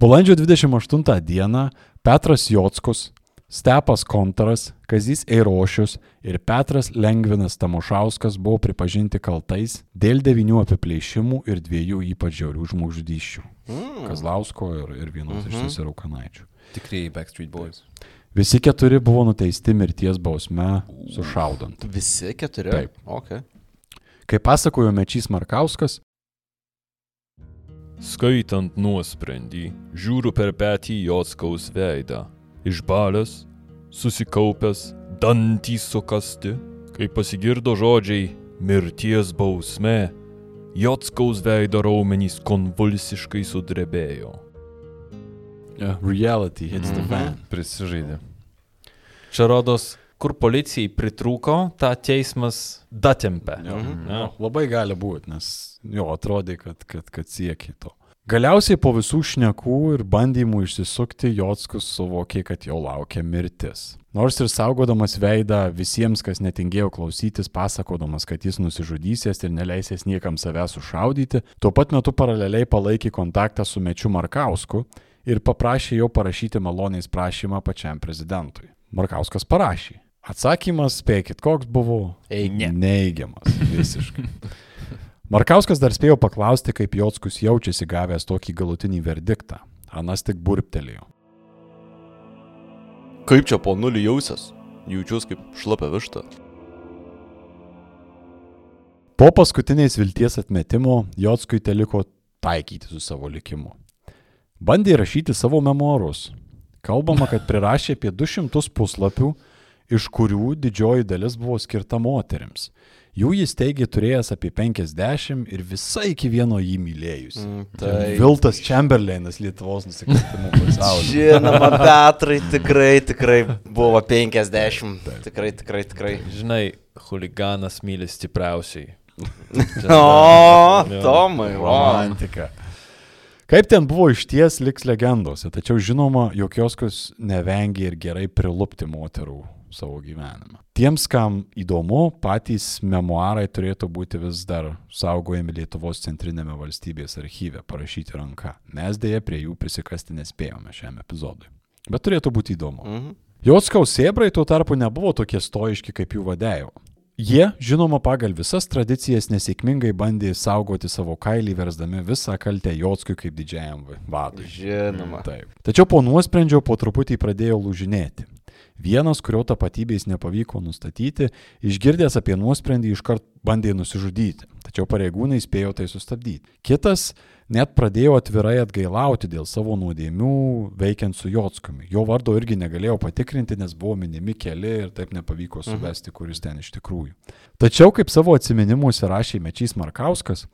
Balandžio 28 dieną Petras Jotskus, Stepas Kontaras, Kazys Eirošius ir Petras Lengvinas Tamošauskas buvo pripažinti kaltais dėl devinių apiplėšimų ir dviejų ypač žiaurių žmogžudyščių Mm. - Kazlausko ir, ir vienos iš Mhm. seserų Kanaičių. Tikrieji Backstreet Boys. Visi keturi buvo nuteisti mirties bausme sušaudant. Visi keturi. Taip. Okay. Kaip pasakojo Mečys Markauskas, Skaitant nuosprendį, žiūriu per petį Jotskaus veidą. Išbalęs, susikaupęs, dantys sukasti, kai pasigirdo žodžiai mirties bausmė, Jotskaus veido raumenys konvulsiškai sudrebėjo. Yeah, reality hits the fan. Prisižaidė. Čia rodos, kur policijai pritrūko, tą teismas datempė. Jo, Mhm. jo, labai gali būti, nes jo atrodė, kad, kad, kad siekia to. Galiausiai po visų šnekų ir bandymų išsisukti, Jotskus suvokė, kad jo laukia mirtis. Nors ir saugodamas veidą visiems, kas netingėjo klausytis, pasakodamas, kad jis nusižudysies ir neleisės niekam savęs sušaudyti, tuo pat metu paraleliai palaikė kontaktą su Mečiu Markausku ir paprašė jo parašyti maloniais prašymą pačiam prezidentui. Markauskas parašė. Atsakymas, spėkit, koks buvo? Ne. Neigiamas, visiškai. Markauskas dar spėjo paklausti, kaip Jotskus jaučiasi gavęs tokį galutinį verdiktą. Anas tik burptelėjo. Kaip čia po nulį jausias? Jaučiuos kaip šlapia višta. Po paskutiniais vilties atmetimo Jotskui teliko taikyti su savo likimu. Bandė rašyti savo memoarus. Kalbama, kad prirašė apie 200 puslapių, iš kurių didžioji dalis buvo skirta moteriams. Jų jis teigė turėjęs apie 50 ir visai iki vieno jį mylėjus. Mm, Tai Viltas Chamberlainas Lietuvos nusikaltimų pasaulyje. Žinoma, Petrai tikrai, tikrai buvo 50. Tikrai, tikrai, tikrai. Žinai, huliganas myli stipriausiai. O. Tomai. Romantika. Kaip ten buvo iš ties liks legendose, tačiau žinoma, jog Joskus nevengė ir gerai prilupti moterų savo gyvenimą. Tiems, kam įdomu, patys memoarai turėtų būti vis dar saugojami Lietuvos centrinėme valstybės archyve, parašyti ranka. Mes dėje prie jų prisikasti nespėjome šiam epizodui. Bet turėtų būti įdomu. Mhm. Jotskaus sėbrai tuo tarpu nebuvo tokie stoiški kaip jų vadėjo. Jie, žinoma, pagal visas tradicijas nesėkmingai bandė saugoti savo kailį, versdami visą kaltę Jotskui kaip didžiajam vadui. Žinoma. Taip. Tačiau po nuosprendžio po truputį pradėjo lūžinėti. Vienas, kurio tapatybės nepavyko nustatyti, išgirdęs apie nuosprendį iškart bandė nusižudyti, tačiau pareigūnai spėjo tai sustabdyti. Kitas net pradėjo atvirai atgailauti dėl savo nuodėmių veikiant su Jotskumi. Jo vardo irgi negalėjo patikrinti, nes buvo minimi keli ir taip nepavyko suvesti, kuris ten iš tikrųjų. Tačiau, kaip savo atminimuose rašė Mečys Markauskas,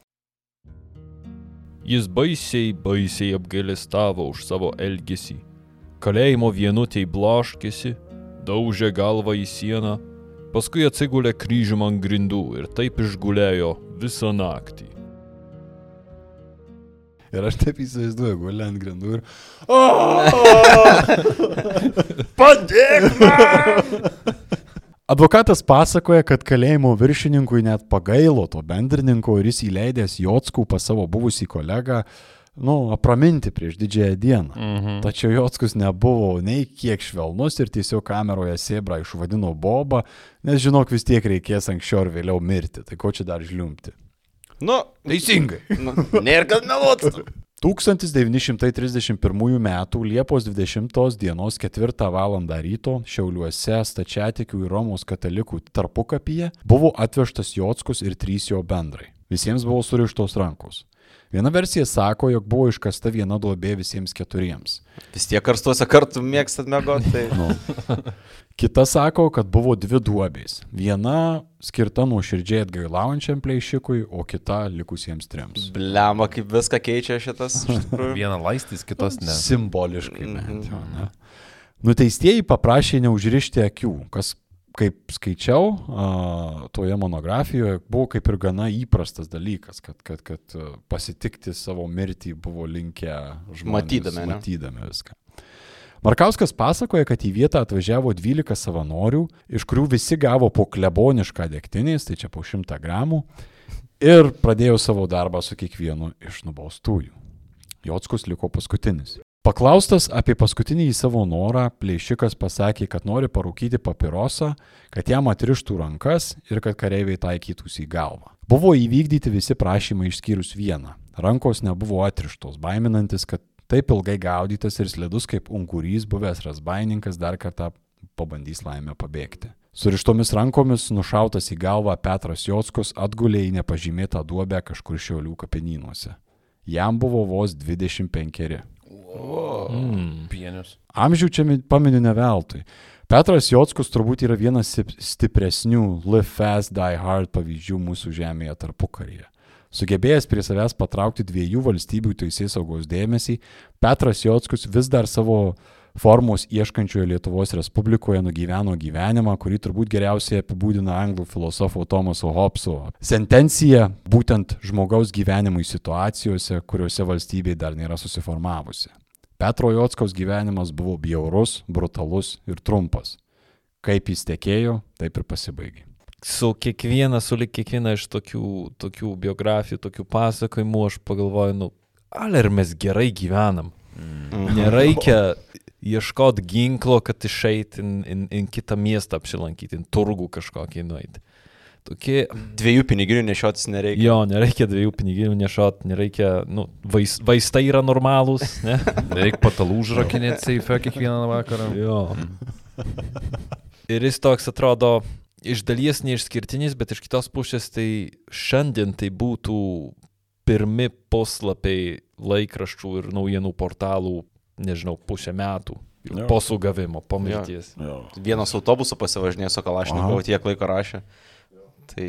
Jis baisiai, baisiai apgailestavo už savo elgesį. Kalėjimo vienutėj blaškėsi, daužė galvą į sieną, paskui atsigulė kryžium ant grindų ir taip išgulėjo visą naktį. Ir aš taip įsivaizduoju, gulė ant grindų ir... Padėk man! Advokatas pasakoja, kad kalėjimo viršininkui net pagailo to bendrininko ir jis įleidęs Jotskų pas savo buvusį kolegą, nu, apraminti prieš didžiąją dieną. Mhm. Tačiau Jotskus nebuvo nei kiek švelnus ir tiesiog kameroje sėbrą išvadino Bobą, nes žinok vis tiek reikės anksčiau ar vėliau mirti. Tai ko čia dar žliumti? Nu, Teisingai. nu, nėra kad meluotų. 1931 m. Liepos 20 dienos 4 val. ryto Šiauliuose stačiatikių ir Romos katalikų tarpukapyje buvo atvežtas Jotskus ir trys jo bendrai. Visiems buvo surištos rankos. Viena versija sako, jog buvo iškasta viena duobė visiems keturiems. Vis tiek karstuose kartu mėgstat mėgoti. Tai... Nu. Kita sako, kad buvo dvi duobės. Viena skirta nuoširdžiai atgailaujančiam plėšikui, o kita likusiems trims. Bliama, kaip viską keičia šitas. iš tikrųjų. Vieną laistys, kitas ne. Simboliškai Mhm. bent jau. Ne? Nuteistieji paprašė neužrišti akių, kas, kaip skaičiau, a, toje monografijoje buvo kaip ir gana įprastas dalykas, kad, kad, kad a, pasitikti savo mirtį buvo linkę žmonės. Matydami, ne? Matydami viską. Markauskas pasakoja, kad į vietą atvažiavo 12 savanorių, iš kurių visi gavo po klebonišką degtinės, tai čia po 100 gramų, ir pradėjo savo darbą su kiekvienu iš nubaustųjų. Jotskus liko paskutinis. Paklaustas apie paskutinį į savo norą, plėšikas pasakė, kad nori parūkyti papirosą, kad jam atrištų rankas ir kad kareiviai taikytųsi į galvą. Buvo įvykdyti visi prašymai išskyrus vieną. Rankos nebuvo atrištos, baiminantis, kad taip ilgai gaudytas ir slidus kaip unkurys buvęs rasbaininkas dar kartą pabandys laimę pabėgti. Surištomis rankomis nušautas į galvą Petras Jotskus atgulė į nepažymėtą duobę kažkur šiaulių kapinynuose. Jam buvo vos 25. Mm. Pienius. Amžių čia mi- paminiu ne veltui. Petras Jockus turbūt yra vienas stipresnių Live Fast, Die Hard pavyzdžių mūsų žemėje tarpukaryje. Sugebėjęs prie savęs patraukti dviejų valstybių teisės saugos dėmesį, Petras Jockus vis dar savo formos ieškančioje Lietuvos Respublikoje nugyveno gyvenimą, kurį turbūt geriausiai apibūdina anglų filosofo Tomaso Hobso sentencija būtent žmogaus gyvenimui situacijose, kuriuose valstybė dar nėra susiformavusi. Petro Jotskaus gyvenimas buvo bjaurus, brutalus ir trumpas. Kaip jis tekėjo, taip ir pasibaigė. Su kiekviena, su lik kiekviena iš tokių, tokių biografijų, tokių pasakojimų aš pagalvoju, nu, al ir mes gerai gyvenam. Mhm. Nereikia ieškoti ginklo, kad išeiti in, in, in kitą miestą apsilankyti, in turgų kažkokį nueiti. Tokie, Dviejų piniginių nešiotis nereikia. jo, nereikia dviejų piniginių nešot, nereikia, nu, vais, vaistai yra normalūs, ne? Reikia patalų užrakinėti seife kiekvieną vakarą. Jo. Ir jis toks atrodo iš dalies neišskirtinis, bet iš kitos pusės tai šiandien tai būtų pirmi puslapiai laikraščių ir naujienų portalų, nežinau, pusę metų. Jo. Po sugavimo, po mirties. Vienas autobusu pasivažinėjo su Kalašnikovu, tiek laiko rašė. Tai,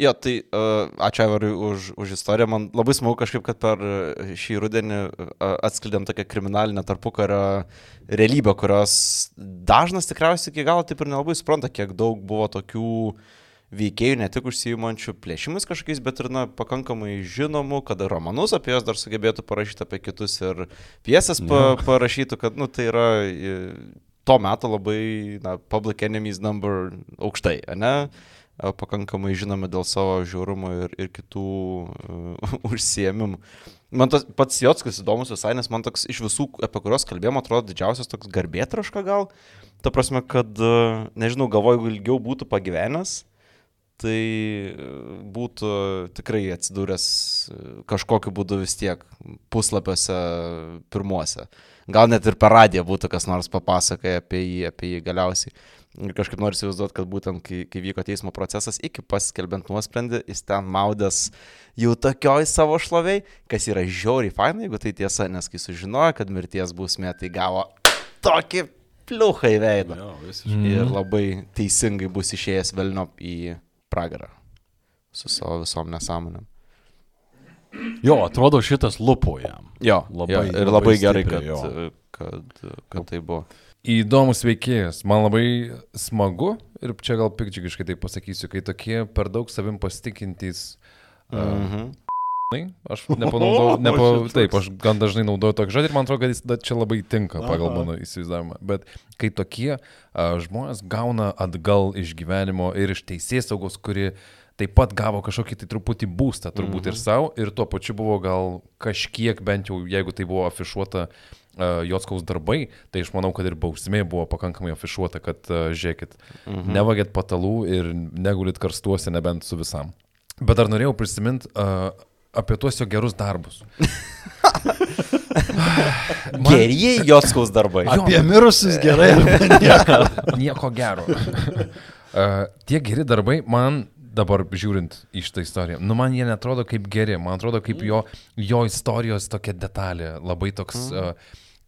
jo, tai uh, ačiū Aivarui už, už istoriją. Man labai smagu kažkaip, kad per uh, šį rudenį uh, atskleidėm tokią kriminalinę tarpukario realybę, kurios dažnas tikriausiai iki galo taip ir nelabai supranta, kiek daug buvo tokių veikėjų, ne tik užsijimančių plėšimais kažkokiais, bet ir na, pakankamai žinomų, kad romanus apie juos dar sugebėtų parašyti apie kitus ir piesės pa, parašytų, kad nu, tai yra to meto labai na, public enemies number aukštai, ne? Pakankamai žinomi dėl savo žiaurumo ir, ir kitų uh, užsiemimų. Man tas pats Jotskas įdomus visai, nes man toks iš visų, apie kuriuos kalbėjom, atrodo didžiausias toks garbėtraška gal. Ta prasme, kad, nežinau, galvoju, jeigu ilgiau būtų pagyvenęs, tai e, būtų tikrai atsidūręs e, kažkokiu būdu vis tiek puslapiuose pirmuose. Gal net ir per radiją būtų kas nors papasakoję apie jį, apie jį galiausiai. Ir kažkaip noriu įsivaizduoti, kad būtent kai, kai vyko teismo procesas, iki paskelbent nuosprendį, jis ten maudęs jau tokioj savo šloviai, kas yra žiauriai faina, jeigu tai tiesa, nes kai sužinojo, kad mirties bausmė, tai gavo tokį pliuchą į veidą. Jo, visiškai. Mhm. Ir labai teisingai bus išėjęs Velniop į pragarą su savo visom nesąmonėm. Jo, atrodo šitas lupo jam. Jo, Labai- jo, ir labai labai gerai, kad, jo. kad, kad tai buvo. Įdomus veikėjas. Man labai smagu ir čia gal pikdžigiškai tai pasakysiu, kai tokie per daug savim pasitikintys. Mhm. Aš nepanaudojau, nepa, taip, aš gan dažnai naudoju tokį žodį ir man atrodo, kad jis čia labai tinka pagal Aha. mano įsivaizdavimą. Bet kai tokie uh, žmonės gauna atgal iš gyvenimo ir iš teisės saugos, kuri taip pat gavo kažkokį tai truputį būstą, turbūt Mhm. ir savo, ir tuo pačiu buvo gal kažkiek, bent jau jeigu tai buvo afišuota uh, Jotskaus darbai, tai aš manau, kad ir bausmė buvo pakankamai afišuota, kad uh, žiūrėkit, mhm. nevagėt patalų ir negulit karstuose nebent su visam. Bet dar norėjau prisiminti uh, apie tuos jo gerus darbus. Gerieji Jotskaus darbai. Apie mirusius gerai. nieko. Nieko gero. uh, tie geri darbai man dabar žiūrint į šitą istoriją, nu man jie netrodo kaip geri, man atrodo kaip jo, jo istorijos tokia detalė, labai toks uh,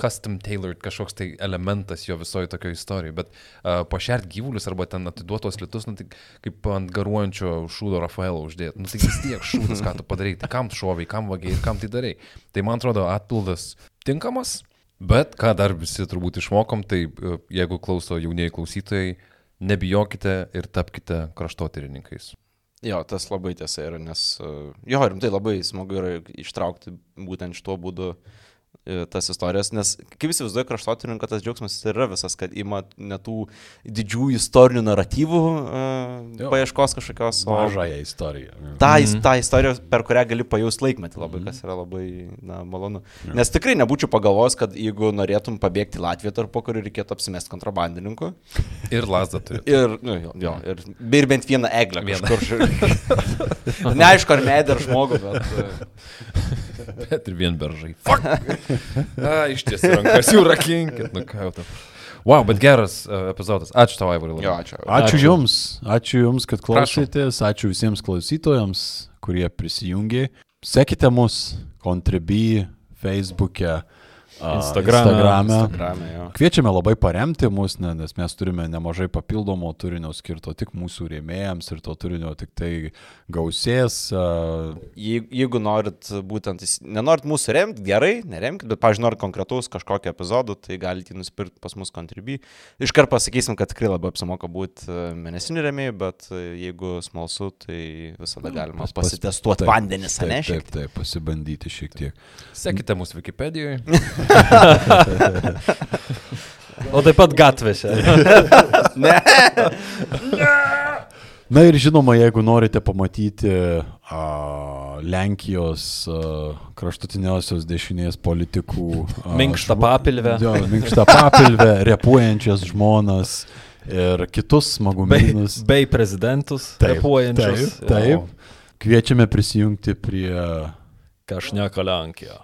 custom tailored kažkoks tai elementas jo visoje tokio istorijoje, bet uh, pašert gyvulius arba ten atiduotos litus, nu tai kaip ant garuojančio šūdo Rafaelo uždėti, nu tai vis tiek šūdas, ką tu padarai, tai kam šoviai, kam vagiai ir kam tai darai. Tai man atrodo atpildas tinkamas, bet ką dar visi turbūt išmokom, tai uh, jeigu klauso jaunieji klausytojai, nebijokite ir tapkite kraštotyrininkais. Jo, tas labai tiesa yra, nes uh, jo, rimtai labai smagu yra ištraukti būtent šituo būdu e, tas istorijas, nes kaip įsivaizduoju, kraštotininko tas džiaugsmas yra visas, kad ima ne tų didžiųjų istorinių naratyvų uh, paieškos kažkokios, o Mažąją istoriją. tą, mm. tą istoriją, per kurią gali pajausti laikmetį labai, kas yra labai na, malonu. Nes tikrai nebūčiau pagalvojęs, kad jeigu norėtum pabėgti Latviją tarp po kurių reikėtų apsimesti kontrabandininku. Ir lasdą turi. Ir, nu, jo, jo, ir, ir bent vieną eglę Vieną. Neaišku, ar medį, ar žmogų, bet... e, Bet ir vien beržai. Fuck. A, iš tiesų, rankas jau rakinkit, nu ką jau tau. Wow, bet geras uh, epizodas. Ačiū tau, Aivarai. Jo, ačiū. Ačiū Jums, ačiū Jums, kad klausėtės, ačiū visiems klausytojams, kurie prisijungė. Sekite mus, Contribui, Facebook'e, a, Instagrame. Instagrame. Instagrame, jo. Kviečiame labai paremti mus, ne, nes mes turime nemažai papildomo turinio skirto tik mūsų rėmėjams ir to turinio tik tai gausės. a, Jeigu, norit būtent, nenorit mūsų remti, gerai, neremkit, bet, pažiūrėjau, norit konkretaus kažkokio epizodo, tai galite nusipirkti pas mus kontribį. Iškart pasakysim, kad tikrai labai apsimoka būti e, mėnesinių remėjų, bet e, jeigu smalsu, tai visada galima pas- pas- pasitestuoti taip, vandenis, Taip, ne? taip, šiek tiek. taip, pasibandyti šiek tiek. Sekite mūsų Wikipedijoje. O taip pat gatvėse. Na ir žinoma, jeigu norite pamatyti a, Lenkijos a, kraštutiniosios dešinės politikų. a, Minkštą papilvę. Jo, minkštą papilvę, repuojančias žmonas ir kitus Bei, smagumynus. bei prezidentus, Taip, repuojančius. Taip, taip. Kviečiame prisijungti prie... Neka Lenkija.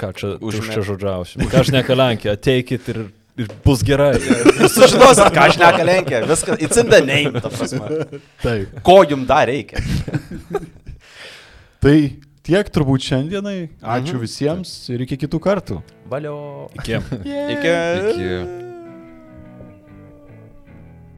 Ką čia žodžiausiu. Ką aš neka Lenkija. Ateikit ir, ir bus gerai. Sužinosit, ką aš neka Lenkija, viskas, it's in the name, ta prasme. Taip. Ko jums dar reikia? Tai tiek turbūt šiandienai. Ačiū visiems ir iki kitų kartų. Valio. Iki. Iki. Iki.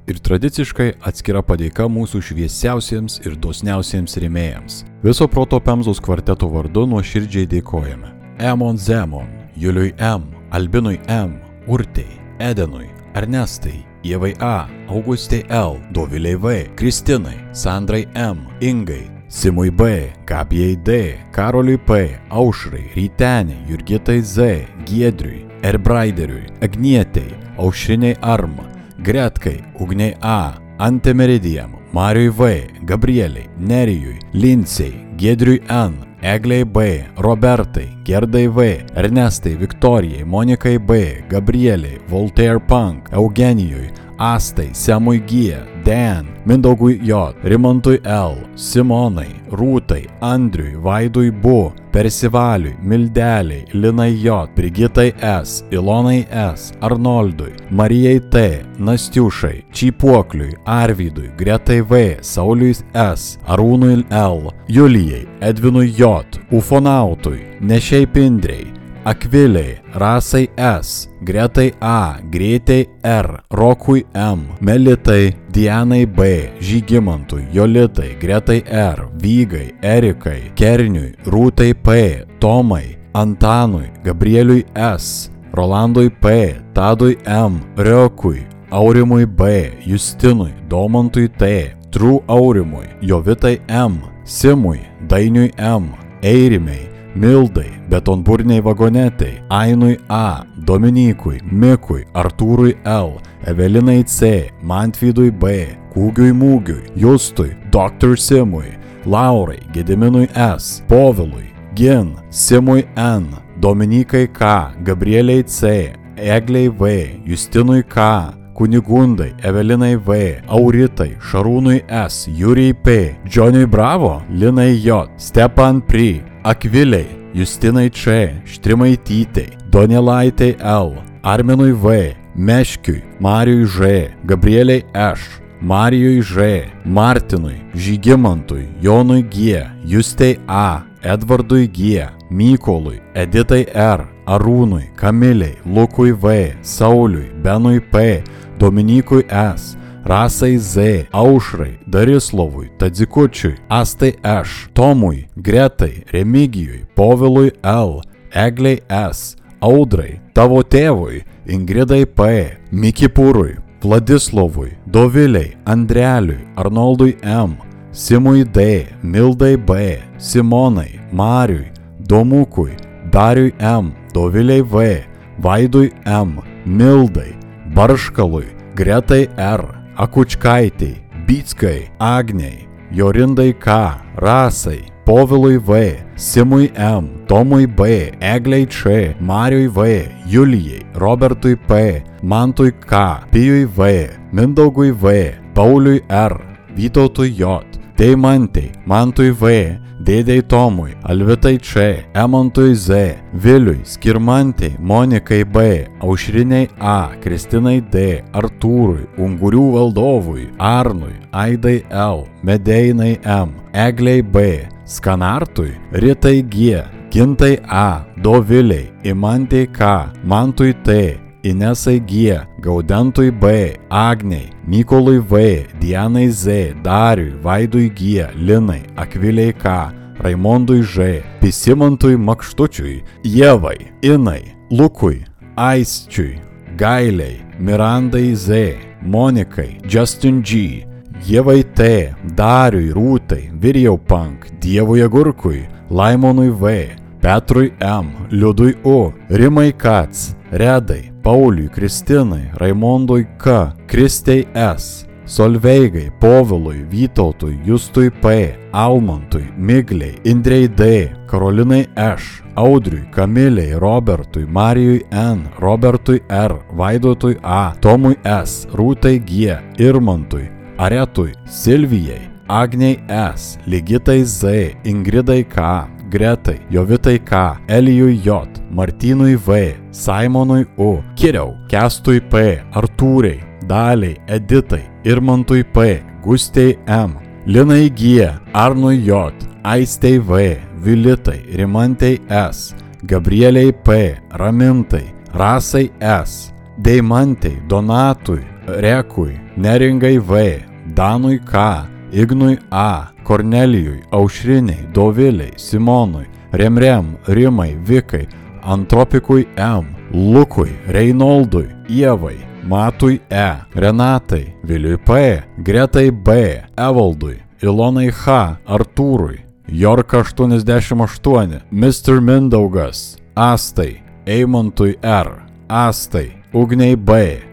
Ir tradiciškai atskira padėka mūsų šviesiausiems ir dosniausiems rėmėjams. Viso proto Pemzos kvarteto vardu nuoširdžiai dėkojame. Emon Zemon, Juliui M, Albinui M, Urtei, Edenui, Ernestai, Ievai A, Augustai L, Doviliai V, Kristinai, Sandrai M, Ingai, Simui B, Gabijai D, Karoliui P, Aušrai, Rytenė, Jurgitai Z, Giedriui, Erbraideriui, Agnietei, Aušriniai Arma, Gretkai, Ugniai A, Antemeridijam, Mariui V, Gabrieliai, Nerijui, Linsei, Gedriui N, Egliai B, Robertai, Gerdai V, Ernestai, Viktorijai, Monikai B, Gabrieliai, Voltaire Punk, Eugenijui, Astai, Semui G, Dan, Mindaugui J, Rimantui L, Simonai, Rūtai, Andriui, Vaidui Bu, Persivaliui, Mildeliai, Linai J, Brigitai S, Ilonai S, Arnoldui, Marijai T, Nastiušai, Čipuokliui, Arvydui, Gretai V, Sauliui S, Arūnui L, Julijai, Edvinui J, Ufonautui, Nešiai Pindrei, Akviliai, Rasai S, Gretai A, Greitai R, Rokui M, Melitai, Dianai B, Žygimantui, Jolitai, Gretai R, Vygai, Erikai, Kerniui, Rūtai P, Tomai, Antanui, Gabrieliui S, Rolandui P, Tadui M, Riokui, Aurimui B, Justinui, Domantui T, True Aurimui, Jovitai M, Simui, Dainiui M, Eirimei, Mildai, Betonburniai vagonetai, Ainui A, Dominykui, Mikui, Artūrui L, Evelinai C, Mantvydui B, Kūgiui Mūgiui, Justui, Dr. Simui, Laurai, Gediminui S, Povilui, Gin, Simui N, Dominikai K, Gabrieliai C, Egliai V, Justinui K, Kunigundai, Evelinai V, Auritai, Šarūnui S, Jūrijai P, Džoniui Bravo, Linai J, Stepan Pri, Akviliai, Justinai Č, Štrimaitytei, Donelaitai L, Arminui V, Meškiui, Marijui Ž, Gabrieliai Š, Marijui Ž, Martinui, Žygimantui, Jonui G, Justei A, Edvardui G, Mykolui, Editai R, Arūnui, Kamiliai, Lukui V, Sauliui, Benui P, Dominykui S, Rasai Z, Aušrai, Darislovui, Tadzikučiui, Astai Š, Tomui, Gretai, Remigijui, Povilui L, Egliai S, Audrai, tavo tėvui, Ingridai P, Mikipūrui, Vladislovui, Doviliai, Andreliui, Arnoldui M, Simui D, Mildai B, Simonai, Mariui, Domukui, Dariui M, Doviliai V, Vaidui M, Mildai, Barškalui, Gretai R, Akučkaitei, Bitskai, Agniai, Jorindai K, Rasai, Povilui V, Simui M, Tomui B, Egliai Č, Mariui V, Julijai, Robertui P, Mantui K, Pijui V, Mindaugui V, Pauliui R, Vytautui J, Deimantei, Mantui V, Dėdei Tomui, Alvitai Č, Emontui Z, Viliui, Skirmantei, Monikai B, Aušriniai A, Kristinai D, Artūrui, Ungurių valdovui, Arnui, Aidai L, Medeinai M, Egliai B, Skanartui, Ritai G, Gintai A, Doviliai, Imantei K, Mantui T, Inesai G, Gaudentui B, Agniai, Mykolui V, Dianai Z, Dariui, Vaidui G, Linai, Akviliai K, Raimondui Ž, Pisimantui Makštučiui, Jevai, Inai, Lukui, Aisčiui, Gailiai, Mirandai Z, Monikai, Justin G, Jevai T, Dariui, Rūtai, Virjau Pank, Dievui Agurkui, Laimonui V, Petrui M, Liudui U, Rimai Kats, Redai, Pauliui, Kristinai, Raimondui K, Kristei S, Solveigai, Povilui, Vytautui, Justui P, Almantui, Migliai, Indrei D, Karolinai Š, Audriui, Kamiliai, Robertui, Marijui N, Robertui R, Vaidotui A, Tomui S, Rūtai G, Irmantui, Aretui, Silvijai, Agniai S, Ligitai Z, Ingridai K, Gretai, Jovitai K, Elijui J, Martynui V, Simonui U, Kiriau, Kestui P, Artūrai, Daliai, Editai, Irmantui P, Gustei M, Linai G, Arnui J, Aistei V, Vilitai, Rimantei S, Gabrieliai P, Ramintai, Rasai S, Deimantei, Donatui, Rekui, Neringai V, Danui K, Ignui A, Kornelijui, Aušriniai, Doviliai, Simonui, Remrem, Rimai, Vikai, Antropikui M, Lukui, Reinoldui, Ievai, Matui E, Renatai, Viliui P, Gretai B, Evaldui, Ilonai H, Artūrui, Jorka 88, Mr. Mindaugas, Astai, Eimantui R, Astai, Ugniai B,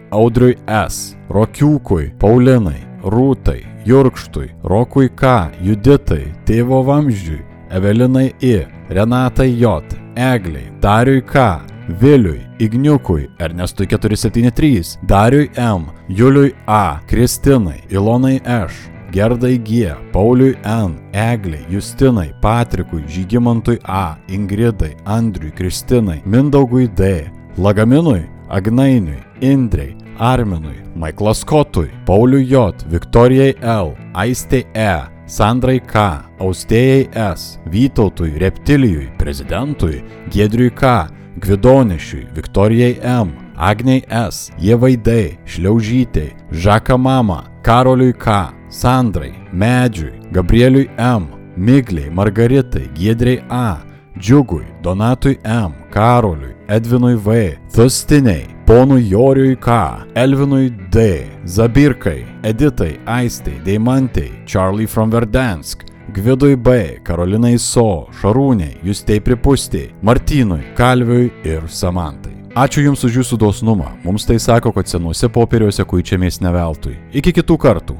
Audriui S, Rokiukui, Paulinai, Rūtai, Jurkštui, Rokui K, Juditai, Tėvo Vamzdžiui, Evelinai I, Renatai J, Egliai, Dariui K, Viliui, Igniukui, Ernestui 473, Dariui M, Juliui A, Kristinai, Ilonai Š, Gerdai G, Pauliui N, Egliai, Justinai, Patrikui, Žygimantui A, Ingridai, Andriui, Kristinai, Mindaugui D, Lagaminui, Agnainiui, Indrei, Arminui, Maiklas Skotui, Pauliui J, Viktorijai L, Aistei E, Sandrai K, Austėjai S, Vytautui, Reptilijui, Prezidentui, Gedriui K, Gvidonišiui, Viktorijai M, Agniai S, Jevai D, Šliaužytei, Žaka Mama, Karoliui K, Sandrai, Medžiui, Gabrieliui M, Migliai, Margaritai, Giedriai A, Džiugui, Donatui M, Karoliui, Edvinui V, Thustiniai, Ponui Joriui K, Elvinui D, Zabirkai, Editai, Aistai, Deimantai, Charlie from Verdansk, Gvidui B, Karolinai So, Šarūniai, Justei Pripustiai, Martynui, Kalviui ir Samantai. Ačiū Jums už Jūsų dosnumą. Mums tai sako, kad senuose popieriuose kuičiamės ne veltui. Iki kitų kartų.